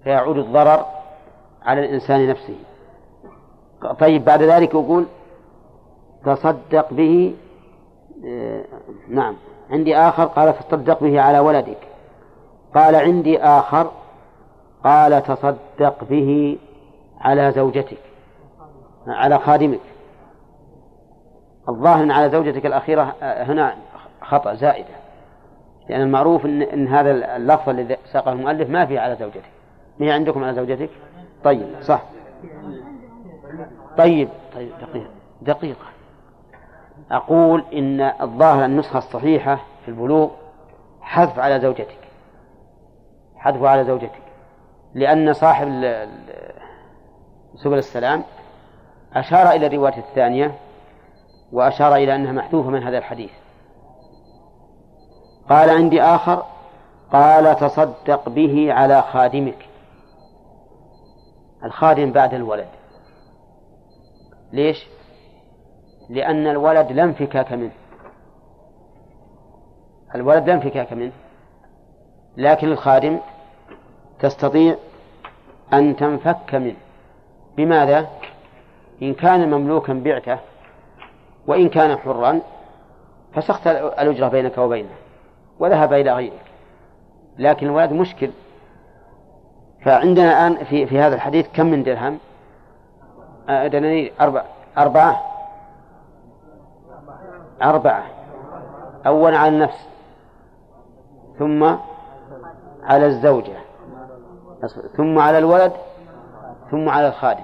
فيعود الضرر على الإنسان نفسه. طيب بعد ذلك يقول تصدق به آه، نعم. عندي آخر قال تصدق به على ولدك. قال عندي آخر قال تصدق به على زوجتك على خادمك. الظاهر على زوجتك الأخيرة آه، هنا خطأ زائدة. لأن المعروف إن, إن هذا اللفظ الذي ساقه المؤلف ما فيه على زوجتك ما هي عندكم على زوجتك؟ طيب صح. طيب طيب دقيقة دقيقة أقول إن الظاهر النسخة الصحيحة في البلوغ حذف على زوجتك. حذف على زوجتك. لأن صاحب سبل السلام أشار إلى الرواية الثانية وأشار إلى أنها محذوفة من هذا الحديث. قال عندي آخر قال تصدق به على خادمك. الخادم بعد الولد. ليش؟ لأن الولد لا انفكاك منه. الولد لا انفكاك منه. لكن الخادم تستطيع أن تنفك منه. بماذا؟ إن كان مملوكا بعته وإن كان حرا فسخت الأجرة بينك وبينه. وذهب إلى غيرك لكن الولد مشكل. فعندنا الآن في في هذا الحديث كم من درهم؟ آه، دنانير أربعة أربعة. أربعة. أولا على النفس. ثم على الزوجة. ثم على الولد. ثم على الخادم.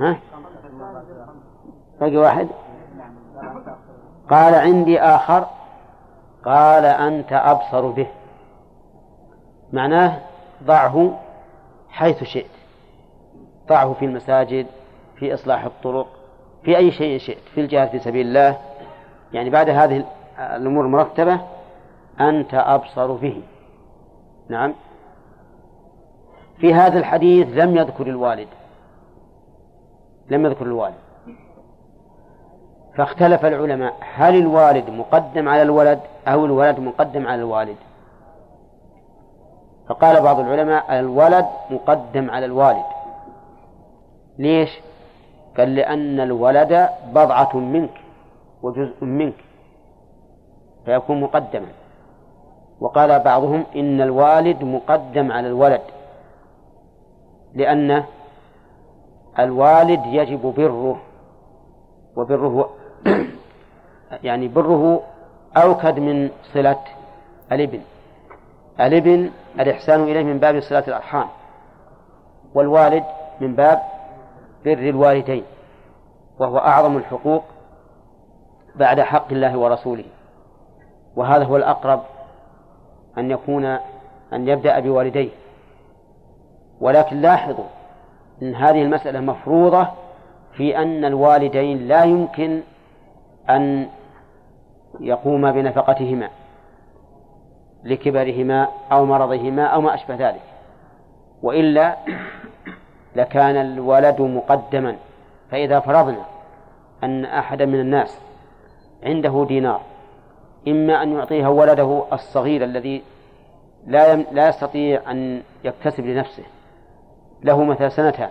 ها؟ باقي واحد؟ قال عندي آخر. قال أنت أبصر به. معناه ضعه حيث شئت. ضعه في المساجد في إصلاح الطرق في أي شيء شئت في الجهاد في سبيل الله. يعني بعد هذه الأمور المرتبة أنت أبصر به. نعم. في هذا الحديث لم يذكر الوالد. لم يذكر الوالد. فاختلف العلماء. هل الوالد مقدم على الولد؟ أو الولد مقدم على الوالد. فقال بعض العلماء الولد مقدم على الوالد. ليش؟ قال لأن الولد بضعة منك وجزء منك فيكون مقدما. وقال بعضهم إن الوالد مقدم على الولد لأن الوالد يجب بره وبره [clears throat] يعني بره أوكد من صلة الابن الابن الإحسان إليه من باب صلة الأرحام والوالد من باب بر الوالدين وهو أعظم الحقوق بعد حق الله ورسوله. وهذا هو الأقرب أن يكون أن يبدأ بوالديه. ولكن لاحظوا أن هذه المسألة مفروضة في أن الوالدين لا يمكن أن يقوم بنفقتهما لكبرهما أو مرضهما أو ما أشبه ذلك. وإلا لكان الولد مقدما فإذا فرضنا أن أحدا من الناس عنده دينار إما أن يعطيه ولده الصغير الذي لا لا يستطيع أن يكتسب لنفسه له مثلا سنتان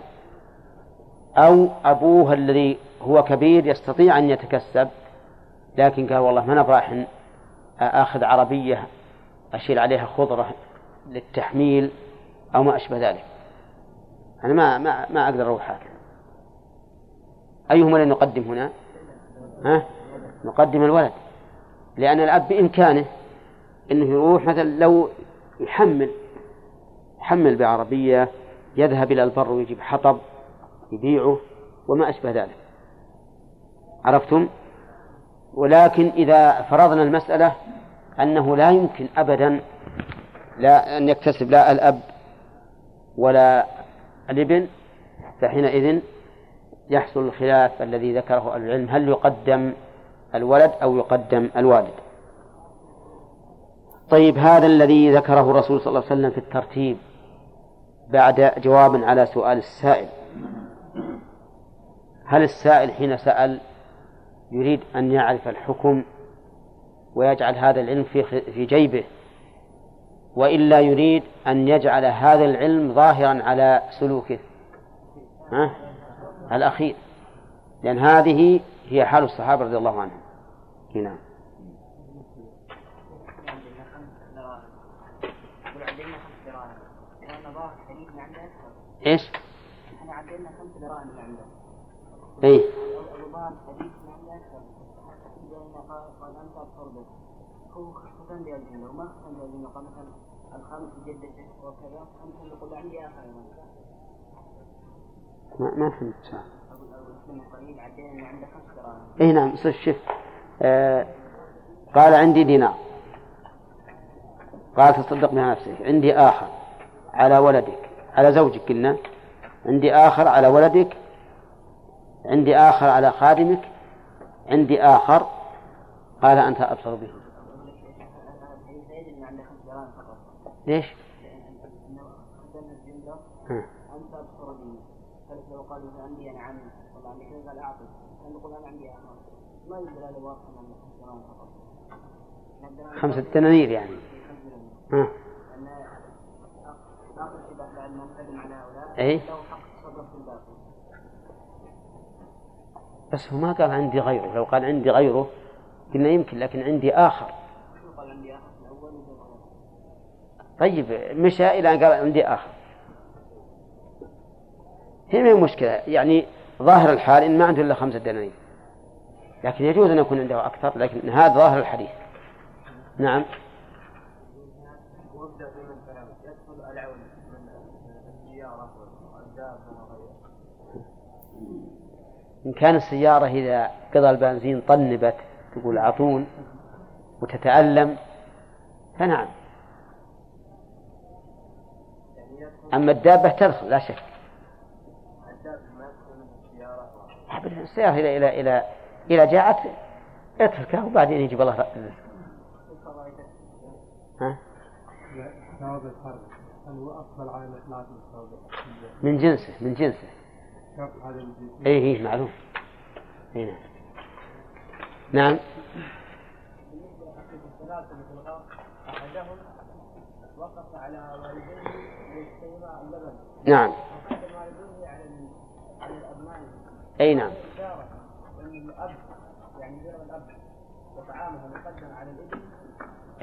أو أبوه الذي هو كبير يستطيع أن يتكسب لكن قال والله ما نبغى آخذ عربية أشيل عليها خضرة للتحميل أو ما أشبه ذلك أنا ما ما ما أقدر أروح هكذا أيهما اللي نقدم هنا؟ ها؟ نقدم الولد لأن الأب بإمكانه أنه يروح مثلا لو يحمل يحمل بعربية يذهب إلى البر ويجيب حطب يبيعه وما أشبه ذلك عرفتم؟ ولكن إذا فرضنا المسألة أنه لا يمكن أبدا لا أن يكتسب لا الأب ولا الابن فحينئذ يحصل الخلاف الذي ذكره العلم هل يقدم الولد أو يقدم الوالد؟ طيب هذا الذي ذكره الرسول صلى الله عليه وسلم في الترتيب بعد جواب على سؤال السائل. هل السائل حين سأل يريد أن يعرف الحكم ويجعل هذا العلم في في جيبه وإلا يريد أن يجعل هذا العلم ظاهرا على سلوكه ها؟ الأخير لأن هذه هي حال الصحابة رضي الله عنهم نعم إيش؟ إحنا عدلنا خمس دراهم من عنده. إي. قال انت ابصر به. وما قال مثلا جدته وكذا عندي آخر ما ما فهمت. اي نعم شوف آه قال عندي دينار. قال تصدق بها نفسك. عندي آخر على ولدك على زوجك قلنا. عندي آخر على ولدك. عندي آخر على خادمك. عندي آخر. قال أنت أبصر به ليش؟ بي فلك لو قال مثلا عندي أنا عمي. والله عندي قال ما يدل على واضحه ان خمس دراهم فقط خمسة دنانير يعني ها. اي بس هو ما قال عندي غيره. لو قال عندي غيره قلنا يمكن لكن عندي آخر شو قال عندي اخر في الأول وقال طيب مشى إلى أن قال عندي آخر. هي ما مشكلة يعني ظاهر الحال إن ما عنده إلا خمسة دنانير. لكن يجوز أن يكون عنده أكثر لكن هذا ظاهر الحديث. نعم. إن كان السيارة إذا قضى البنزين طنبت تقول أعطون وتتألم فنعم يعني يدخل أما الدابة تدخل لا شك. الدابه ما السيارة إلى إلى إلى إلى جاءت اتركه وبعدين يجيب الله الرزق ها؟ من جنسه من جنسه؟ اي اي معلوم. اي نعم. نعم. الثلاثه في الغار أحدهم وقف على والديه نعم. أي نعم.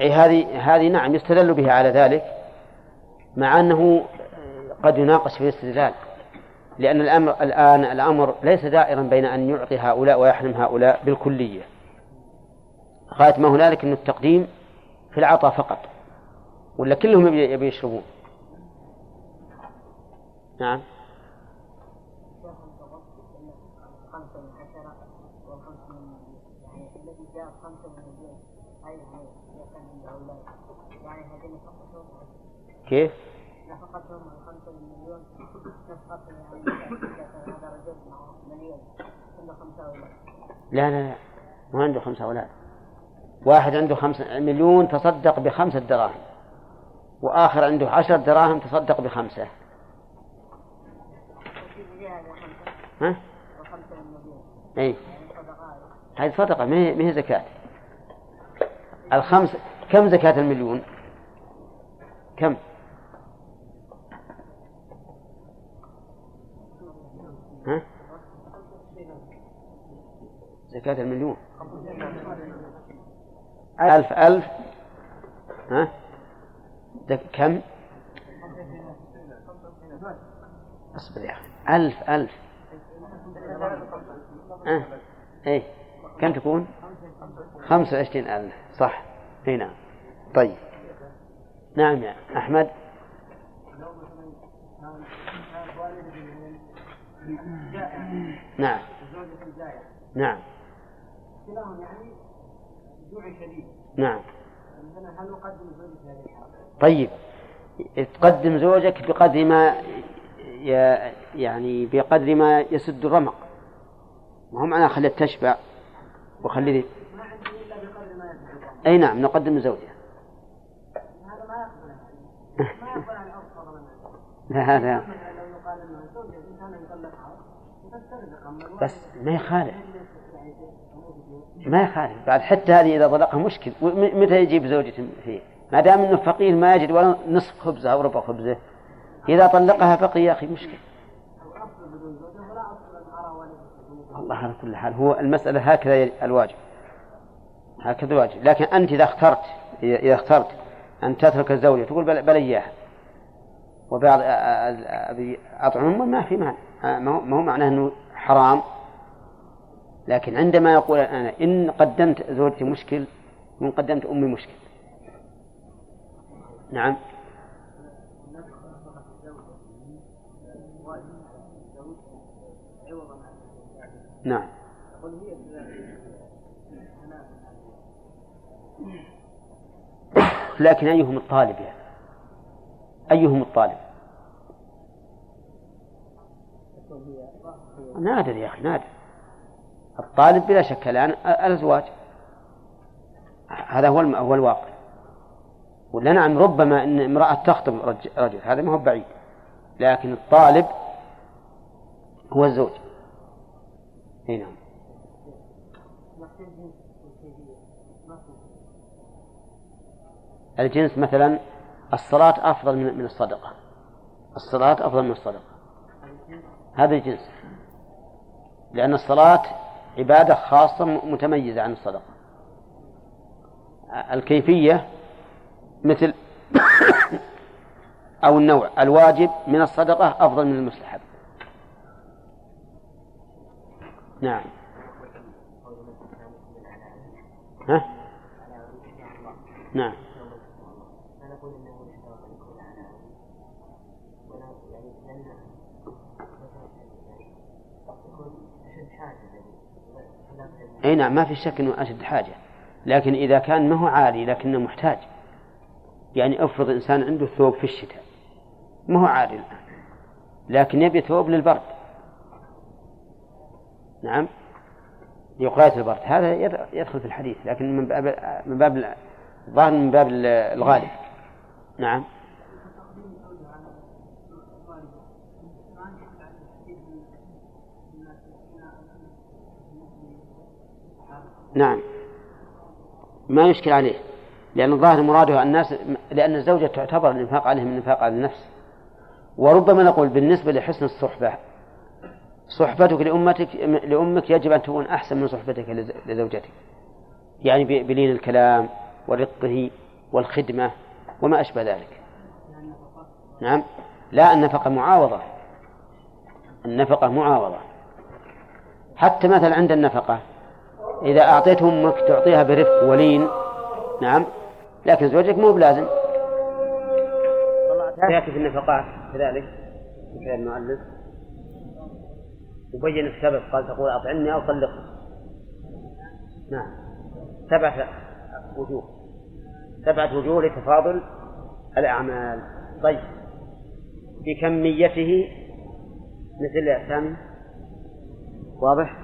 أن أي هذه هذه نعم يستدل بها على ذلك مع أنه قد يناقش في الاستدلال لأن الامر الآن الأمر ليس دائرا بين أن يعطي هؤلاء ويحرم هؤلاء بالكلية. غاية ما هنالك انه التقديم في العطاء فقط ولا كلهم يبي يشربون؟ نعم. من عشرة من يعني الذي جاء من يعني نفقتهم كيف؟ نفقتهم من مليون نفقتهم يعني معه مليون أولاد لا لا لا. ما عنده خمسة أولاد. واحد عنده خمسة مليون تصدق بخمسة دراهم. وآخر عنده عشر دراهم تصدق بخمسة وفي جهة خمسة ها؟ صدقاء هذه صدقة ما هي زكاة الخمس كم زكاة المليون؟ كم؟ ها؟ زكاة المليون ألف ألف ها؟ كم؟ أصبر يا أخي ألف ألف أه. إيه. كم تكون؟ خمسة وعشرين ألف. صح. اي نعم. طيب. نعم يا أحمد. نعم. نعم. يعني جوع شديد نعم؟ طيب. تقدم زوجك بقدر ما يعني بقدر ما يسد الرمق. ما هو معناه خليها تشبع يدفع أي نعم نقدم زوجها. [laughs] هذا ما يقبل. ما يقبل عن الأرض فضلا لا الواحد بس ما يخالف. ما يخالف. بعد حتى هذه إذا طلقها مشكل. متى يجيب زوجة فيه؟ ما دام أنه فقير ما يجد ولا نصف خبزه أو ربع خبزه. إذا طلقها بقي يا أخي مشكل أو اصل بدون زوجة ولا اصل ان ارى والده والله على كل حال. هو المسألة هكذا الواجب. هكذا الواجب. لكن أنت إذا اخترت إذا اخترت أن تترك الزوجة تقول بل, بل إياها. وبعض أطعم ما في معنى ما هو معناه أنه حرام. لكن عندما يقول أنا إن قدمت زوجتي مشكل وإن قدمت أمي مشكل. نعم. نعم. لكن أيهم الطالب يعني؟ أيهم الطالب؟ نادر يا أخي نادر. الطالب بلا شك الآن الأزواج. هذا هو هو الواقع. ولا نعم ربما إن امرأة تخطب رج- رجل هذا ما هو بعيد. لكن الطالب هو الزوج. اي نعم. الجنس مثلا الصلاة أفضل من من الصدقة. الصلاة أفضل من الصدقة. هذا الجنس. لأن الصلاة عبادة خاصة متميزة عن الصدقة. الكيفية مثل [coughs] أو النوع. الواجب من الصدقة أفضل من المستحب نعم ها؟ نعم أنا أقول إنه يشترط أن يكون على عالم ولا يعني لأن يكون أشد حاجة يعني خلاف أي نعم ما في شك إنه أشد حاجة. لكن إذا كان ما هو عالي لكنه محتاج. يعني افرض إنسان عنده ثوب في الشتاء. ما هو عالي الآن. لكن يبي ثوب للبرد. نعم. لوقاية البرد. هذا يد- يدخل في الحديث لكن من باب من باب الظاهر من باب الغالب. نعم. نعم. ما يشكل عليه لأن الظاهر مراده الناس لأن الزوجة تعتبر الإنفاق عليه من الإنفاق على النفس. وربما نقول بالنسبة لحسن الصحبة صحبتك لأمتك لأمك يجب أن تكون أحسن من صحبتك لز- لزوجتك. يعني بلين الكلام ورقه والخدمة وما أشبه ذلك. نعم. لا النفقة معاوضة. النفقة معاوضة. حتى مثلا عند النفقة إذا أعطيت أمك تعطيها برفق ولين نعم لكن زوجك مو بلازم. يأتي في النفقات كذلك في المؤلف. وبين السبب قال تقول أطعمني أو طلقني نعم. سبعة وجوه. سبعة وجوه لتفاضل الأعمال. طيب. بكميته مثل سامي واضح؟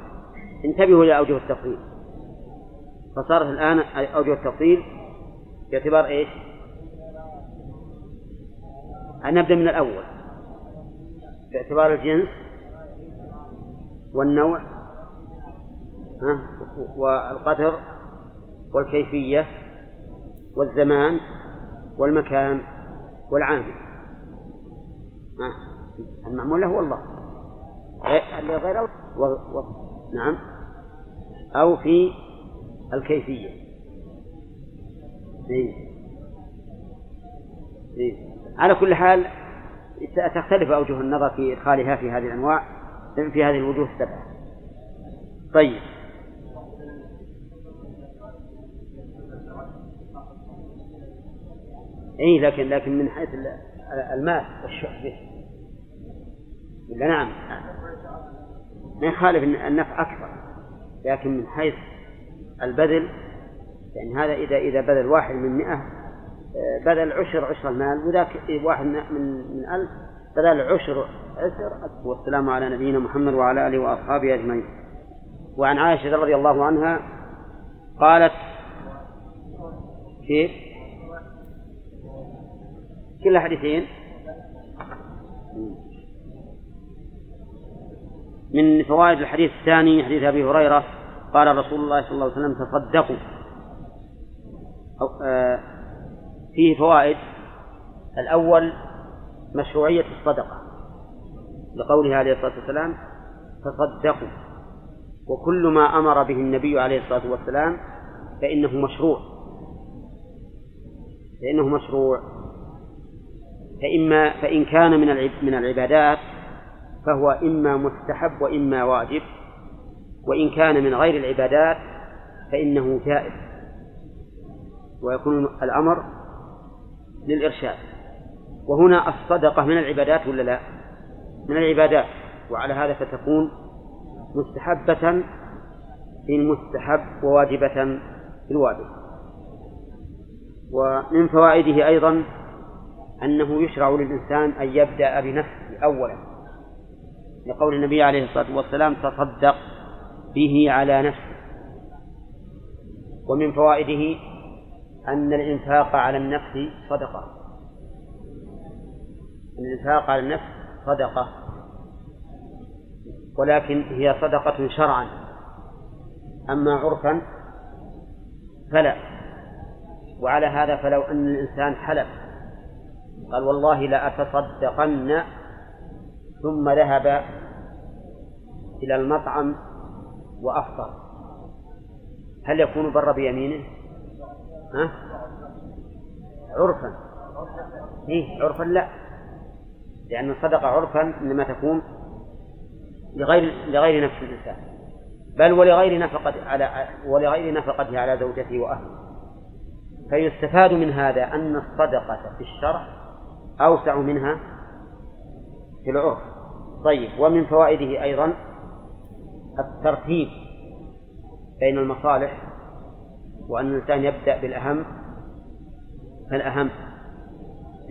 انتبهوا إلى أوجه التفضيل. فصارت الآن أوجه التفضيل باعتبار إيش؟ نبدأ من الأول. باعتبار الجنس والنوع؟ والقدر والكيفية والزمان والمكان والعامل؟ المعمول له هو الله غير- و... و... نعم أو في الكيفية إيه. إيه. على كل حال تختلف أوجه النظر في إدخالها في هذه الأنواع في هذه الوجوه السبعة طيب. اي لكن لكن من حيث ال- المال والشح به ولا نعم. ما يخالف النفع أكثر لكن من حيث البذل يعني هذا اذا إذا بذل واحد من مئة آه، بذل عشر عشر المال وذاك واحد من من ألف بذل عشر والسلام على نبينا محمد وعلى آله وأصحابه أجمعين. وعن عائشة رضي الله عنها قالت كيف؟ كل حديثين. من فوائد الحديث الثاني حديث أبي هريرة قال رسول الله صلى الله عليه وسلم تصدقوا. آه فيه فوائد. الأول مشروعية الصدقة. لقوله عليه الصلاة والسلام تصدقوا. وكل ما أمر به النبي عليه الصلاة والسلام فإنه مشروع. فإنه مشروع. فإما فإن كان من من العبادات فهو إما مستحب وإما واجب. وإن كان من غير العبادات فإنه جائز. ويكون الأمر للإرشاد. وهنا الصدقة من العبادات ولا لا؟ من العبادات وعلى هذا فتكون مستحبة في المستحب وواجبة في الواجب. ومن فوائده أيضا أنه يشرع للإنسان أن يبدأ بنفسه أولا لقول النبي عليه الصلاة والسلام تصدق به على نفسه ومن فوائده أن الإنفاق على النفس صدقة. الإنفاق على النفس صدقة. ولكن هي صدقة شرعا. أما عرفا فلا. وعلى هذا فلو أن الإنسان حلف قال والله لأتصدقن ثم ذهب إلى المطعم وأفطر. هل يكون بر بيمينه؟ ها؟ عرفا. إيه عرفا لا. لأن الصدقة عرفا إنما تكون لغير لغير نفس الإنسان. بل ولغير نفقة على ولغير نفقته على زوجته وأهله. فيستفاد من هذا أن الصدقة في الشرع أوسع منها في العرف. طيب ومن فوائده أيضا الترتيب بين المصالح وأن الإنسان يبدأ بالأهم فالأهم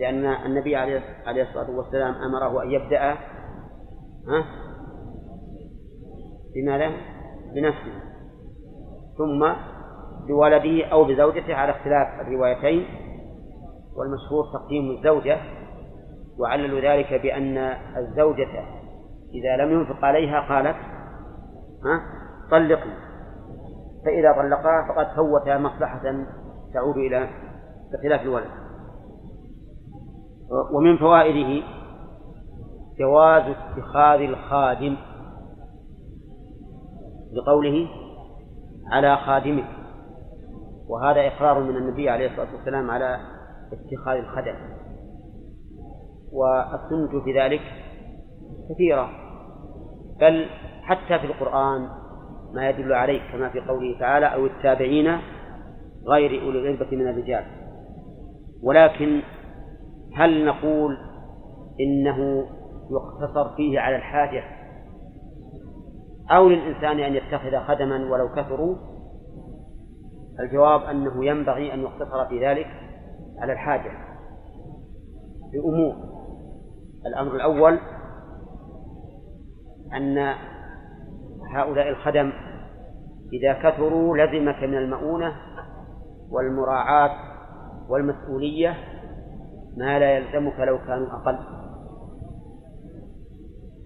لأن النبي عليه الصلاة والسلام أمره أن يبدأ بماذا؟ بنفسه ثم بولده أو بزوجته على اختلاف الروايتين والمشهور تقديم الزوجة وعللوا ذلك بأن الزوجة إذا لم ينفق عليها قالت ها؟ طلقني فإذا طلقها فقد فوت مصلحة تعود إلى بخلاف الولد. ومن فوائده جواز اتخاذ الخادم لقوله على خادمه وهذا إقرار من النبي عليه الصلاة والسلام على اتخاذ الخدم. والسنة في ذلك كثيرة بل حتى في القرآن ما يدل عليه كما في قوله تعالى أو التابعين غير أولي الإربة من الرجال ولكن هل نقول إنه يقتصر فيه على الحاجة أو للإنسان أن يتخذ خدما ولو كثروا؟ الجواب أنه ينبغي أن يقتصر في ذلك على الحاجة بأمور الأمر الأول أن هؤلاء الخدم إذا كثروا لزمك من المؤونة والمراعاة والمسؤولية ما لا يلزمك لو كانوا أقل.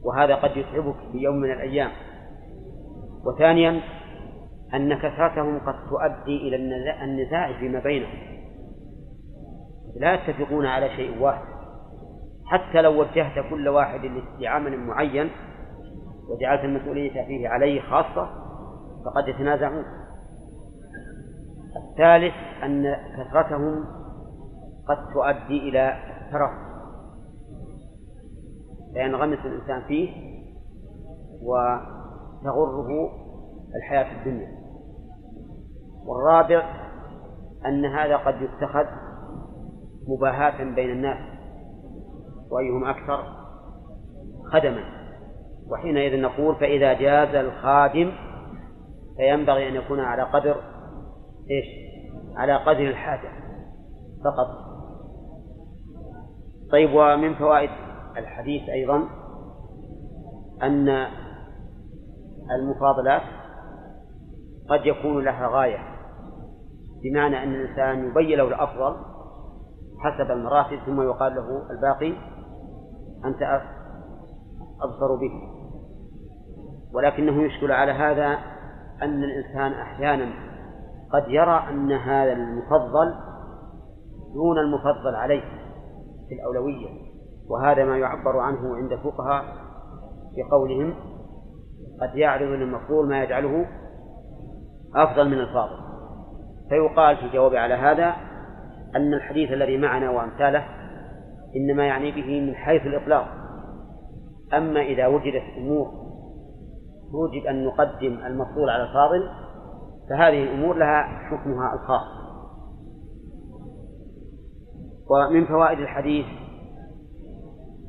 وهذا قد يتعبك في يوم من الأيام. وثانيا أن كثرتهم قد تؤدي إلى النزاع فيما بينهم. لا يتفقون على شيء واحد. حتى لو وجهت كل واحد لعمل معين وجعلت المسؤولية فيه عليه خاصة فقد يتنازعون. الثالث أن كثرتهم قد تؤدي إلى الترف فينغمس الإنسان فيه وتغره الحياة الدنيا. والرابع أن هذا قد يتخذ مباهاة بين الناس وأيهم أكثر خدما. وحينئذ نقول فإذا جاز الخادم فينبغي أن يكون على قدر إيش؟ على قدر الحاجة فقط. طيب ومن فوائد الحديث أيضا أن المفاضلات قد يكون لها غاية بمعنى أن الإنسان يبين له الأفضل حسب المراتب ثم يقال له الباقي أنت أبصر به. ولكنه يشكل على هذا أن الإنسان أحيانا قد يرى أن هذا المفضل دون المفضل عليه. في الأولوية وهذا ما يعبر عنه عند الفقهاء بقولهم قد يعرض للمفضول ما يجعله أفضل من الفاضل. فيقال في جواب على هذا أن الحديث الذي معنا وأمثاله إنما يعني به من حيث الإطلاق. أما إذا وجدت أمور توجب أن نقدم المفضول على الفاضل فهذه الأمور لها حكمها الخاص. ومن فوائد الحديث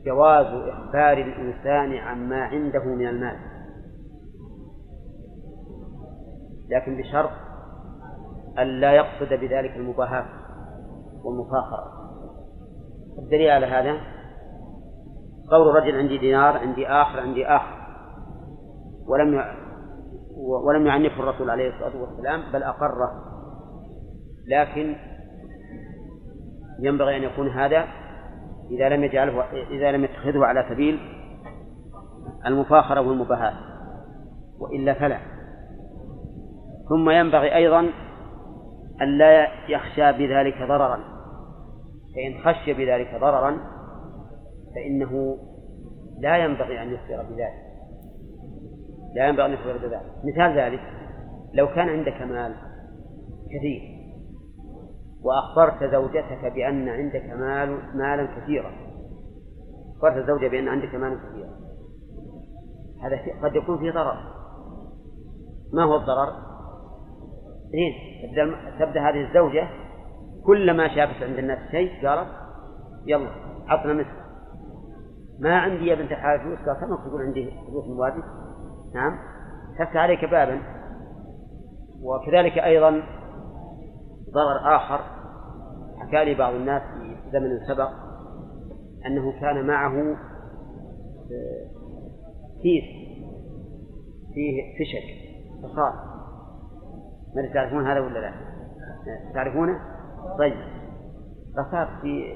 جواز إخبار الإنسان عما عنده من المال. لكن بشرط أن لا يقصد بذلك المباهاة والمفاخرة. الدليل على هذا قول رجل عندي دينار عندي آخر عندي آخر. ولم ولم يعنفه الرسول عليه الصلاة والسلام بل أقره. لكن ينبغي أن يكون هذا إذا لم يجعله إذا لم يتخذه على سبيل المفاخرة والمباهاة وإلا فلا. ثم ينبغي أيضا أن لا يخشى بذلك ضررا. فإن خشي بذلك ضررا فإنه لا ينبغي أن يخبر بذلك. لا ينبغي أن يخبر بذلك. مثال ذلك لو كان عندك مال كثير وأخبرت زوجتك بأن عندك مال مالا كثيرا. أخبرت الزوجة بأن عندك مالا كثيرا. هذا قد يكون فيه ضرر. ما هو الضرر؟ إيه تبدأ تبدأ هذه الزوجة كلما شافت عند الناس شيء قالت يلا عطنا مثل ما عندي يا بنت الحلال فلوس؟ قال كم تقول عندي فلوس موادي نعم. فتح عليك بابا. وكذلك أيضا ضرر آخر. حكى لي بعض الناس في زمن سبق أنه كان معه آه، كيس فيه فشك فصار ما تعرفون هذا ولا لا؟ تعرفونه؟ طيب فصار في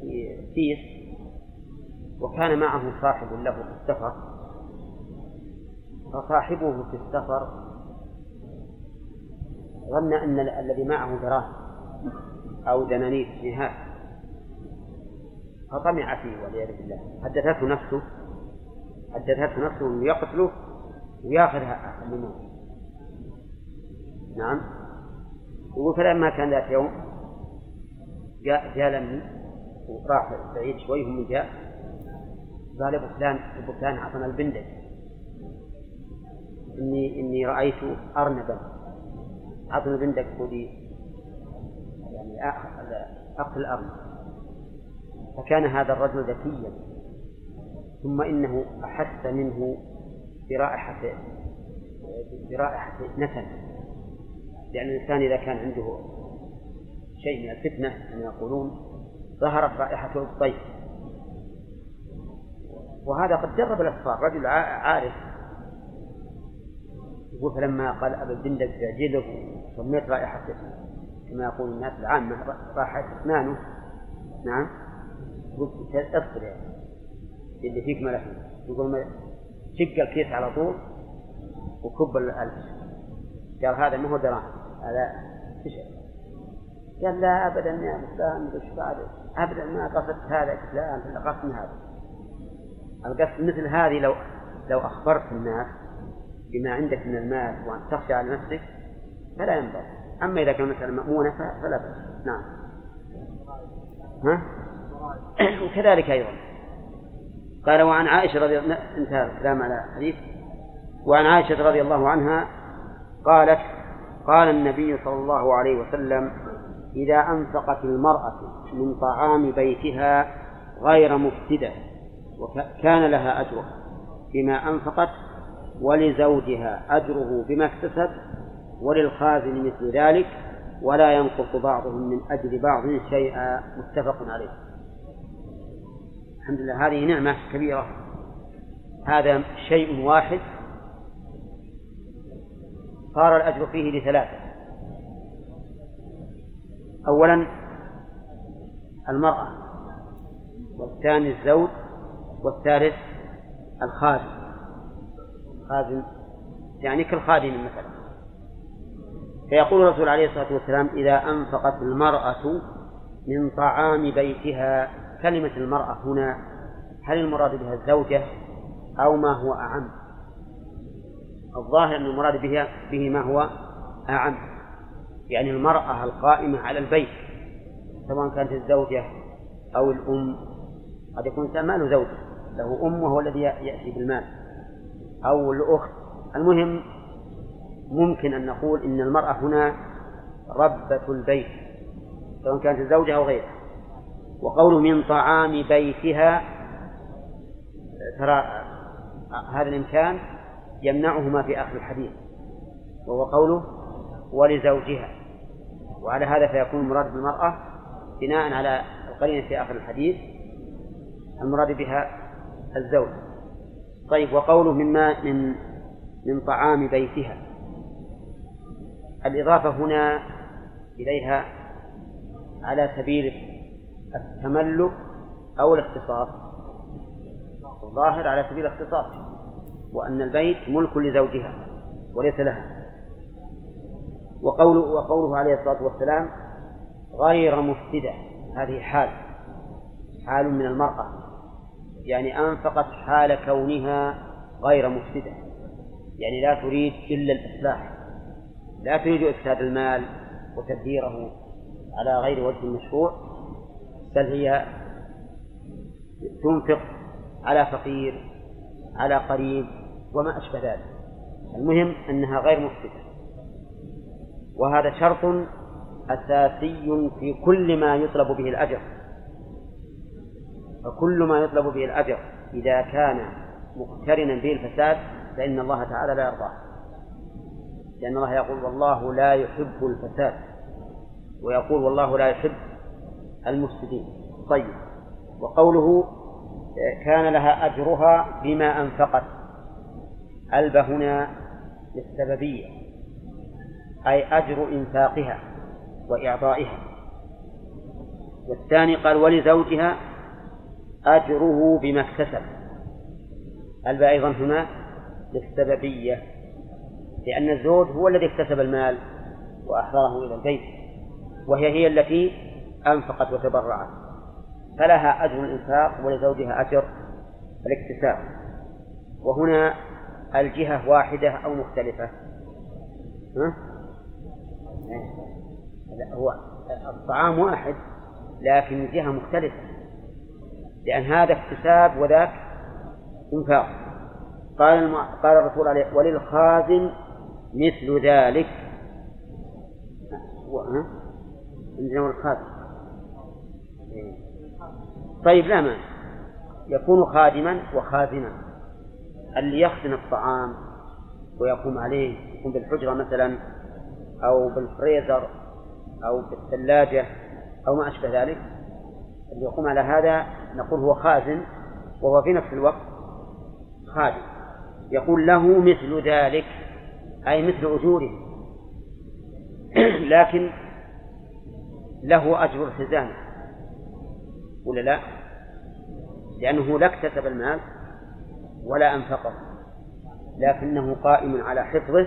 في كيس وكان معه صاحب له في السفر فصاحبه في السفر ظن أن الذي معه دراهم أو دنانير جهاد. فطمع فيه والعياذ بالله. حدثته نفسه حدثته نفسه أنه يقتله ويأخذها الموت نعم. يقول فلما كان ذات يوم جاء جاء لمي وراح بعيد شوي هم جاء. قال أبو فلان أبو فلان اعطنا البندق. إني إني رأيت أرنبا. اعطنا البندق خذي يعني اقتل الارنب فكان هذا الرجل ذكيا ثم إنه أحس منه برائحة برائحة نتن لأن الإنسان إذا كان عنده شيء من الفتنة كما يقولون ظهرت رائحته الطيب. وهذا قد جرب الأسفار رجل عارف. يقول فلما قال أبا البندق جلده سميت رائحة كما يقول الناس العامة رائحة أسنانه نعم. اصبر يعني. اللي فيك ملح يقول شق الكيس على طول وكب الألف قال هذا ما هو دراهم. هذا فشل قال لا ابدا يا فلان ابدا ما قصدت هذا فلان قصدت هذا. القصد مثل هذه لو لو أخبرت الناس بما عندك من المال وأن تخشى على نفسك فلا ينبغي. أما إذا كان مثلا مأمونة فلا بأس. نعم. ها؟ [coughs] وكذلك أيضا. قال وعن عائشة رضي الله انتهى الكلام على حديث وعن عائشة رضي الله عنها قالت قال النبي صلى الله عليه وسلم إذا أنفقت المرأة من طعام بيتها غير مفسدة وكان لها أجرها بما أنفقت ولزوجها أجره بما اكتسب وللخازن مثل ذلك ولا ينقص بعضهم من أجر بعض شيئا متفق عليه. الحمد لله هذه نعمة كبيرة. هذا شيء واحد صار الأجر فيه لثلاثة. أولا المرأة والثاني الزوج والثالث الخادم خادم يعني كالخادم مثلا. فيقول الرسول عليه الصلاة والسلام إذا أنفقت المرأة من طعام بيتها كلمة المرأة هنا هل المراد بها الزوجة أو ما هو أعم؟ الظاهر أن المراد بها به ما هو أعم يعني المرأة القائمة على البيت سواء كانت الزوجة أو الأم. قد يكون الإنسان ما له زوجة له أم وهو الذي يأتي بالمال أو الأخت. المهم ممكن أن نقول إن المرأة هنا ربة البيت سواء كانت الزوجة أو غيرها. وقول من طعام بيتها ترى هذا الإمكان يمنعهما في آخر الحديث وهو قوله ولزوجها. وعلى هذا فيكون المراد بالمرأة بناء على القرينة في آخر الحديث المراد بها الزوج. طيب وقوله مما من من طعام بيتها. الإضافة هنا إليها على سبيل التملك أو الاختصاص. الظاهر على سبيل الاختصاص وأن البيت ملك لزوجها وليس لها. وقوله, وقوله عليه الصلاة والسلام غير مفسدة هذه حال حال من المرأة. يعني أنفقت حال كونها غير مفسدة يعني لا تريد إلا الإصلاح. لا تريد إفساد المال وتدبيره على غير وجه مشروع بل هي تنفق على فقير على قريب وما أشبه ذلك. المهم أنها غير مفسدة. وهذا شرط أساسي في كل ما يطلب به الأجر. فكل ما يطلب به الأجر إذا كان مقترنا به الفساد فإن الله تعالى لا يرضاه. لأن الله يقول والله لا يحب الفساد ويقول والله لا يحب المفسدين. طيب وقوله كان لها أجرها بما أنفقت. ألب هنا للسببية أي أجر إنفاقها وإعطائها. والثاني قال ولزوجها أجره بما اكتسب. ألب أيضا هنا للسببية. لأن الزوج هو الذي اكتسب المال وأحضره إلى البيت وهي هي التي أنفقت وتبرعت فلها أجر الإنفاق ولزوجها أجر الاكتساب وهنا الجهة واحدة أو مختلفة ها؟ هو الطعام واحد لكن الجهة مختلفة لأن هذا اكتساب وذاك إنفاق قال. قال الرسول عليه وللخازن مثل ذلك. عندنا الخازن طيب لا مانع. يكون خادما وخازنا. اللي يخزن الطعام ويقوم عليه يكون بالحجرة مثلا أو بالفريزر أو بالثلاجة أو ما أشبه ذلك. اللي يقوم على هذا نقول هو خازن وهو في نفس الوقت خادم. يقول له مثل ذلك. أي مثل أجوره [clears throat] لكن له أجر الخزانة ولا لا؟ لأنه لا اكتسب المال ولا أنفقه. لكنه قائم على حفظه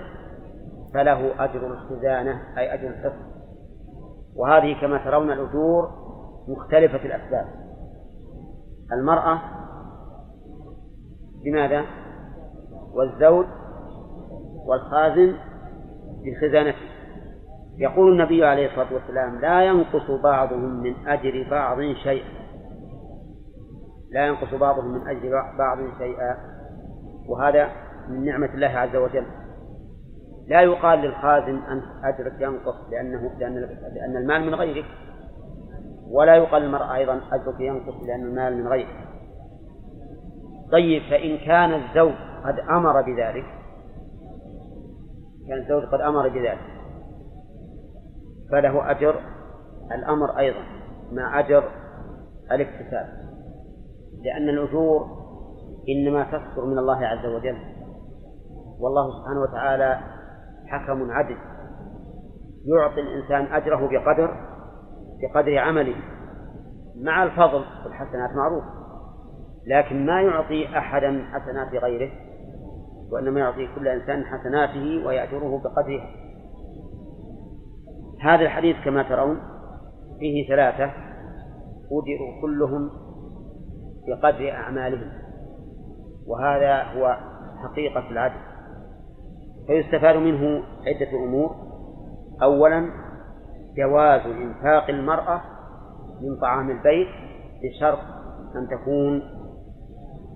فله أجر الخزانة أي أجر الحفظ. وهذه كما ترون الأجور مختلفة الأسباب. المرأة بماذا؟ والزوج والخازن بالخزانة يقول النبي عليه الصلاة والسلام لا ينقص بعضهم من أجر بعض شيئا. لا ينقص بعضهم من أجر بعض شيئا. وهذا من نعمة الله عز وجل. لا يقال للخازن أنت أجرك ينقص لأنه لأن لأن المال من غيرك. ولا يقال للمرأة أيضا أجرك ينقص لأن المال من غيرك. طيب فإن كان الزوج قد أمر بذلك كان الزوج قد أمر بذلك. فله أجر الأمر أيضا مع أجر الاكتساب. لأن الأجور إنما تصدر من الله عز وجل. والله سبحانه وتعالى حكم عدل. يعطي الإنسان أجره بقدر بقدر عمله مع الفضل والحسنات معروف. لكن ما يعطي أحدا حسنات غيره وإنما يعطي كل إنسان حسناته ويأجره بقدرها هذا الحديث كما ترون فيه ثلاثة أجروا كلهم بقدر أعمالهم وهذا هو حقيقة العدل. فيستفاد منه عدة أمور. أولا جواز إنفاق المرأة من طعام البيت بشرط أن تكون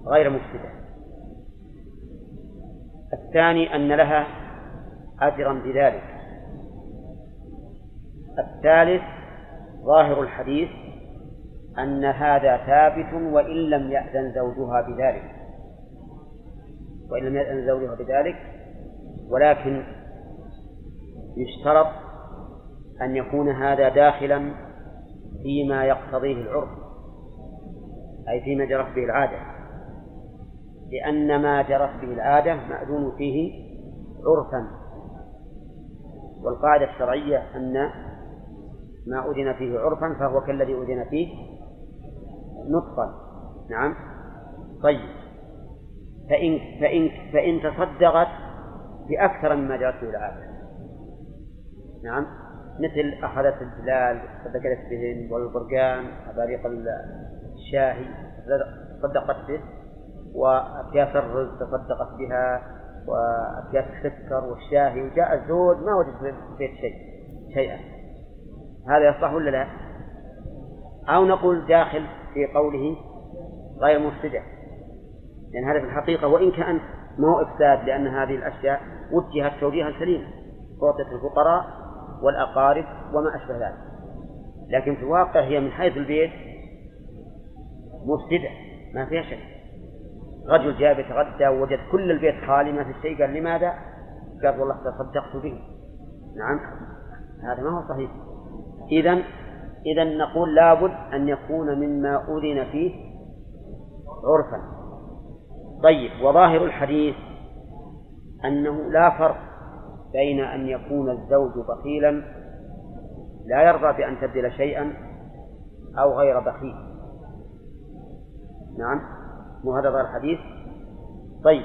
غير مفسدة. الثاني أن لها أجرا بذلك. الثالث ظاهر الحديث أن هذا ثابت وإن لم يأذن زوجها بذلك. وإن لم يأذن زوجها بذلك ولكن يشترط أن يكون هذا داخلا فيما يقتضيه العرف أي فيما جرت به العادة. لأن ما جرت به العادة مأذون فيه عرفا. والقاعدة الشرعية أن ما أذن فيه عرفا فهو كالذي أذن فيه نطقا. نعم. طيب. فإن فإن فإن تصدقت بأكثر مما جرت به العادة نعم. مثل أخذت البلال تصدقت بهن والبرقان أباريق الشاهي تصدقت به. وأكياس الرز تصدقت بها وأكياس السكر والشاهي وجاء الزوج ما وجد في البيت شيء شيئا. هذا يصلح ولا لا؟ أو نقول داخل في قوله غير مفسدة. لأن هذا في الحقيقة وإن كان ما هو إفساد لأن هذه الأشياء وجهت توجيها سليما أعطت الفقراء والأقارب وما أشبه ذلك. لكن في الواقع هي من حيث البيت مفسدة ما فيها شك رجل جاء يتغدى ووجد كل البيت خالي ما في شيء قال لماذا؟ قال والله تصدقت به. نعم. هذا ما هو صحيح. إذا إذا نقول لابد أن يكون مما أذن فيه عرفا. طيب وظاهر الحديث أنه لا فرق بين أن يكون الزوج بخيلا لا يرضى بأن تبدل شيئا أو غير بخيل. نعم. مو هذا ظاهر الحديث طيب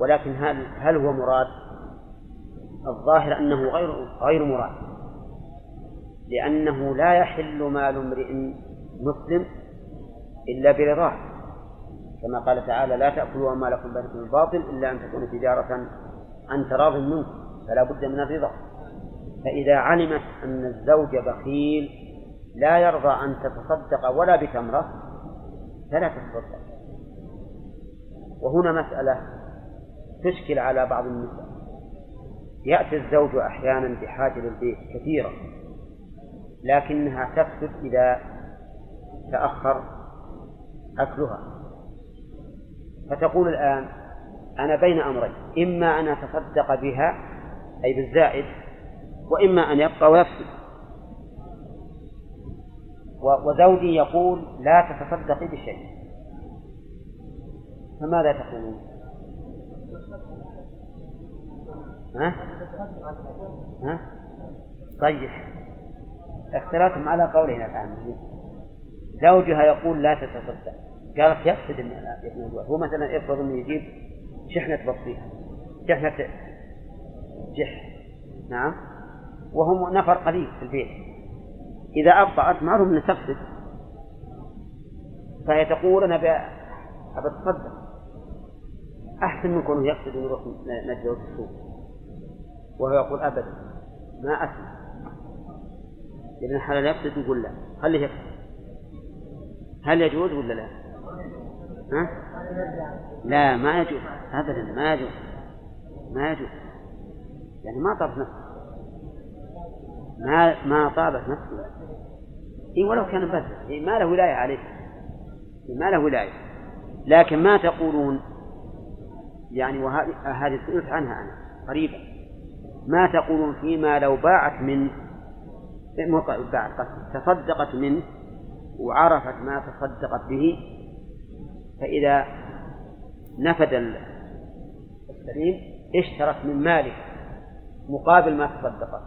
ولكن هل هل هو مراد؟ الظاهر أنه غير غير مراد. لأنه لا يحل مال امرئ مسلم إلا برضاه. كما قال تعالى لا تأكلوا أموالكم بينكم بالباطل إلا أن تكون تجارة عن تراض منكم فلا بد من الرضا. فإذا علمت أن الزوج بخيل لا يرضى أن تتصدق ولا بتمرة فلا تتصدق. وهنا مسألة تشكل على بعض النساء. يأتي الزوج أحيانا بحاجة للبيت كثيرة لكنها تفسد إذا تأخر أكلها. فتقول الآن أنا بين أمرين إما أن أتصدق بها أي بالزائد وإما أن يبقى ويفسد. وزوجي يقول لا تتصدقي بشيء. فماذا تقولون؟ ها؟ ها؟ طيب. اختلافهم على قولين الآن. زوجها يقول لا تتصدق. قالت يقصد يكون هو مثلا افرض إنه يجيب شحنة بطيخ شحنة جح نعم. وهم نفر قليل في البيت إذا أبطأت معروف أنها تفسد فهي تقول أنا أبى أتصدق أحسن من كونه يقصد نجده في السوق. وهو يقول أبدا ما أسمع. لأن الحلال يفسد يقول لا. خليه يفسد هل يجوز ولا لا؟ ها؟ لا ما يجوز. أبدا ما يجوز. ما يجوز. يعني ما طابت نفسه. ما ما طابت نفسه. إيه ولو كان بس. إيه ما له ولاية عليه. إيه ما له ولاية. لكن ما تقولون يعني وهذه هذه سئلت عنها أنا قريبا ما تقولون فيما لو باعت من باعت تصدقت منه وعرفت ما تصدقت به فإذا نفد السليم اشترت من مالك مقابل ما تصدقت.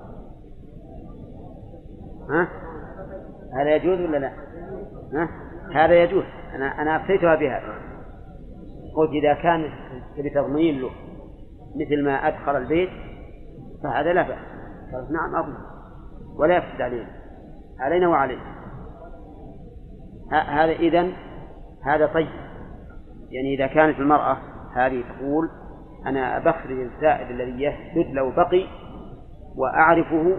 ها؟ هذا يجوز ولا لا؟ ها؟ هذا يجوز. أنا أنا أفتيتها بهذا. قلت إذا كان بتضمين له مثل ما أدخل البيت فهذا لا بأس. نعم أضمن. ولا يفسد علينا. علينا وعليه هذا إذن هذا طيب. يعني إذا كانت المرأة هذه تقول أنا بخرج الزائد الذي يسجد لو بقي وأعرفه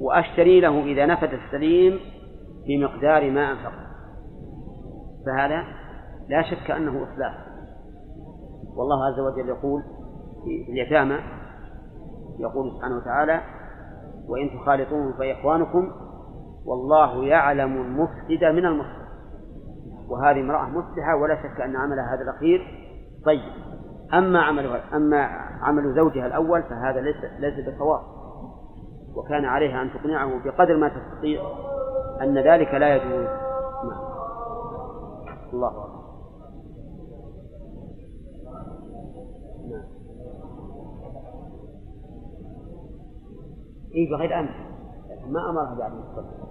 وأشتري له إذا نفد السليم بمقدار ما أنفق فهذا لا شك أنه إصلاح. والله عز وجل يقول في اليتامى يقول سبحانه وتعالى وإن تخالطوهم فإخوانكم والله يعلم المفسد من المصلح وهذه امرأة مصلحة ولا شك أن عملها هذا الأخير طيب. أما عملها أما عمل زوجها الأول فهذا ليس ليس بصواب. وكان عليها أن تقنعه بقدر ما تستطيع أن ذلك لا يجوز. نعم. الله أكبر. إيه بغير أمس ما أمرها بعد تصدق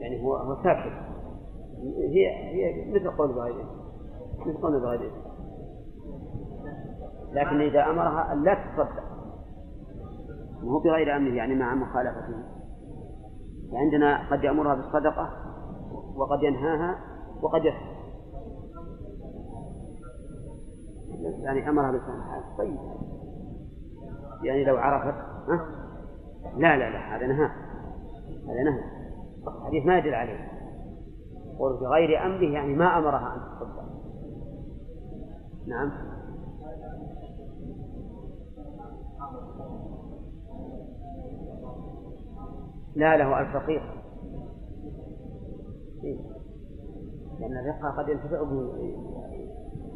يعني هو هو ساكت. هي هي مثل قول بغير مثل قول بغير لكن إذا أمرها أن لا تتصدق وهو بغير أمره يعني مع مخالفته. عندنا قد يأمرها بالصدقة وقد ينهاها وقد يسكت. يعني أمرها بالصدقة. طيب. يعني لو عرفت ها؟ لا لا لا هذا نهى هذا نهى الحديث ما يدل عليه قول بغير أمره يعني ما أمرها أن تصدق. نعم. لا له الفقير إيه؟ لأن الرقة قد ينتفع به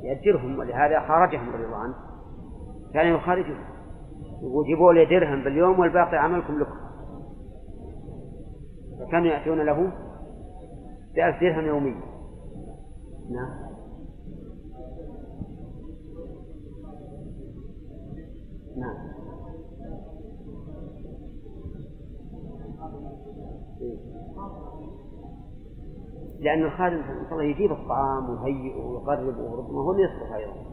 يأجرهم ولهذا خرجهم رضي الله عنه كان يخارجهم. يقول جيبوا لي درهم باليوم والباقي عملكم لكم. فكانوا يأتون له بألف درهم يوميا. نعم. نعم. لأن الخادم الله يجيب الطعام ويهيئه ويقربه وربما هو اللي يصرف أيضا.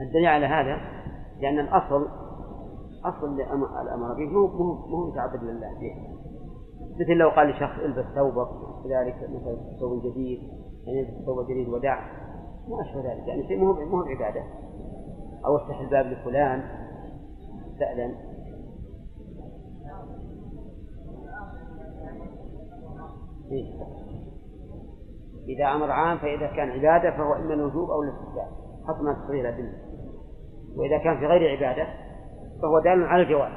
الدليل على هذا لأن الأصل أصل الأمر به مو مو متعبد لله به مثل لو قال لشخص البس ثوبك كذلك مثلا ثوب جديد يعني البس ثوب جديد ودع ما أشبه ذلك يعني شيء مو مو عبادة. أو افتح الباب لفلان سألا. إيه؟ إذا أمر عام فإذا كان عبادة فهو إما الوجوب أو الاستحباب. حسب تقتضيه الأدلة وإذا كان في غير عبادة فهو دال على الجواز.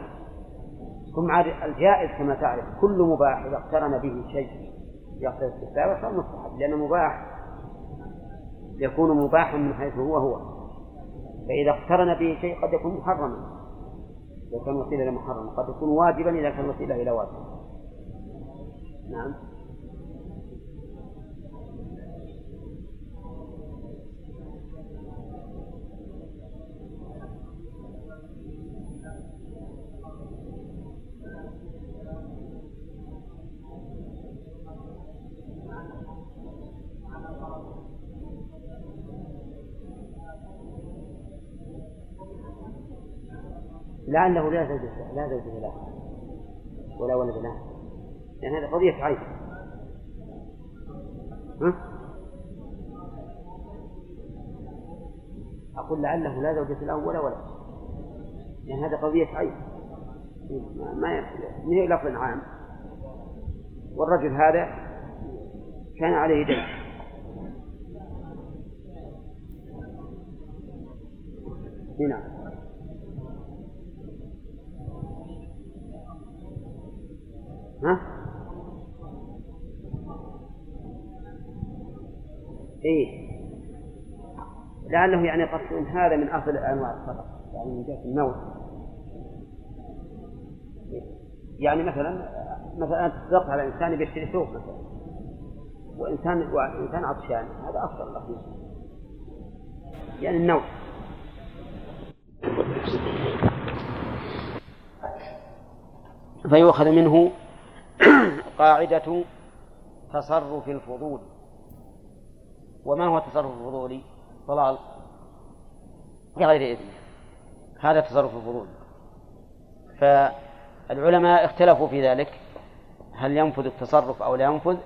ثم عاد الجائز كما تعرف كل مباح إذا اقترن به شيء يقتضي الاستحباب فهو مستحب لأن مباح يكون مباحا من حيث هو هو. فإذا اقترن به شيء قد يكون محرما. إذا كان وسيلة إلى محرم قد يكون واجبا إذا كان وسيلة إلى واجب. نعم. لعله لا زوجة لا زوجة له. ولا ولد له. لأن هذه قضية عيب؟ أقول لعله لا زوجة له ولا ولد. لأن هذه قضية عيب ما هي لفظ عام. والرجل هذا كان عليه دين نعم ها؟ إيه. لعله يعني قصد هذا من أصل أنواع الصدقة يعني من جهة النوع. يعني مثلا مثلا تصدق على إنسان بيشتري ثوب مثلا وإنسان وإنسان عطشان هذا أفضل له يعني النوع. فيؤخذ منه [coughs] قاعدة تصرف الفضول. وما هو تصرف الفضول؟ ضلال. بغير إذن. هذا تصرف الفضول. فالعلماء اختلفوا في ذلك. هل ينفذ التصرف أو لا ينفذ؟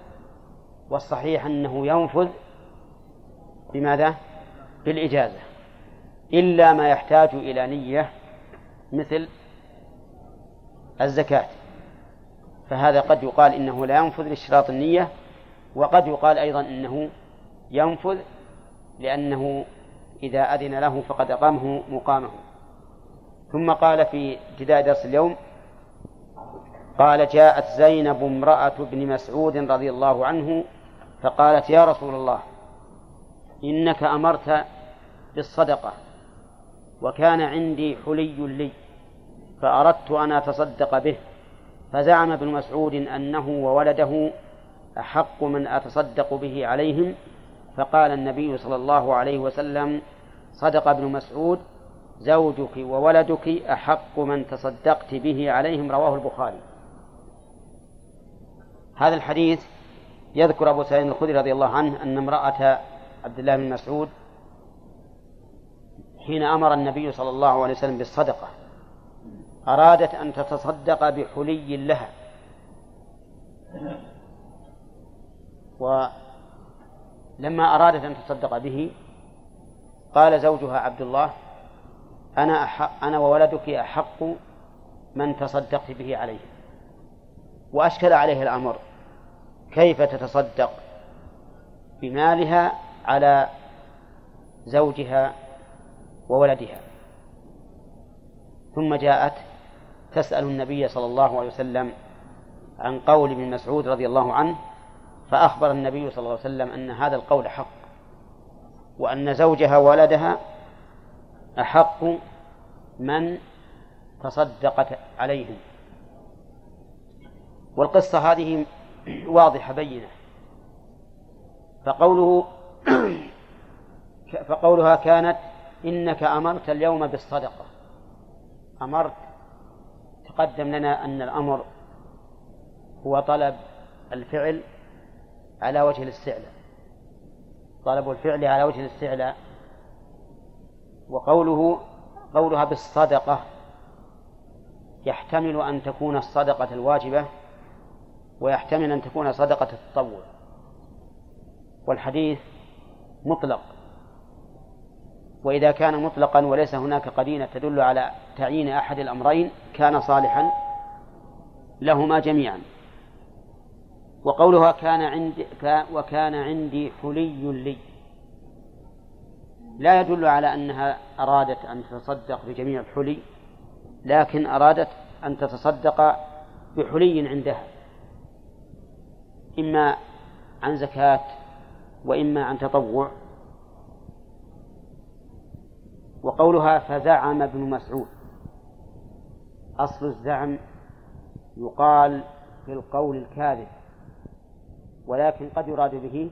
والصحيح أنه ينفذ بماذا؟ بالإجازة. إلا ما يحتاج إلى نية مثل الزكاة. فهذا قد يقال إنه لا ينفذ لاشتراط النية وقد يقال أيضا إنه ينفذ لأنه إذا أذن له فقد أقامه مقامه. ثم قال في ابتداء درس اليوم قال جاءت زينب امرأة ابن مسعود رضي الله عنه فقالت يا رسول الله إنك أمرت بالصدقة وكان عندي حلي لي فأردت أن أتصدق به. فزعم ابن مسعود أنه وولده أحق من أتصدق به عليهم فقال النبي صلى الله عليه وسلم صدق ابن مسعود زوجك وولدك أحق من تصدقت به عليهم. رواه البخاري. هذا الحديث يذكر أبو سعيد الخدري رضي الله عنه أن امرأة عبد الله بن مسعود حين أمر النبي صلى الله عليه وسلم بالصدقة أرادت أن تتصدق بحلي لها. ولما أرادت أن تصدق به قال زوجها عبد الله أنا أحق أنا وولدك أحق من تصدقت به عليه. وأشكل عليه الأمر كيف تتصدق؟ بمالها على زوجها وولدها. ثم جاءت تسأل النبي صلى الله عليه وسلم عن قول ابن مسعود رضي الله عنه فأخبر النبي صلى الله عليه وسلم أن هذا القول حق وأن زوجها وولدها أحق من تصدقت عليهم. والقصة هذه واضحة بينة. فقوله [coughs] فقولها كانت إنك أمرت اليوم بالصدقة. أمرت تقدم لنا أن الأمر هو طلب الفعل على وجه الاستعلاء. طلب الفعل على وجه الاستعلاء. وقوله قولها بالصدقة. يحتمل أن تكون الصدقة الواجبة ويحتمل أن تكون صدقة التطوع. والحديث مطلق. وإذا كان مطلقا وليس هناك قرينة تدل على تعيين أحد الأمرين كان صالحا لهما جميعا. وقولها كان عندي وكان عندي حلي لي. لا يدل على أنها أرادت أن تتصدق بجميع الحلي لكن أرادت أن تتصدق بحلي عندها. إما عن زكاة وإما عن تطوع. وقولها فزعم ابن مسعود. أصل الزعم يقال في القول الكاذب ولكن قد يراد به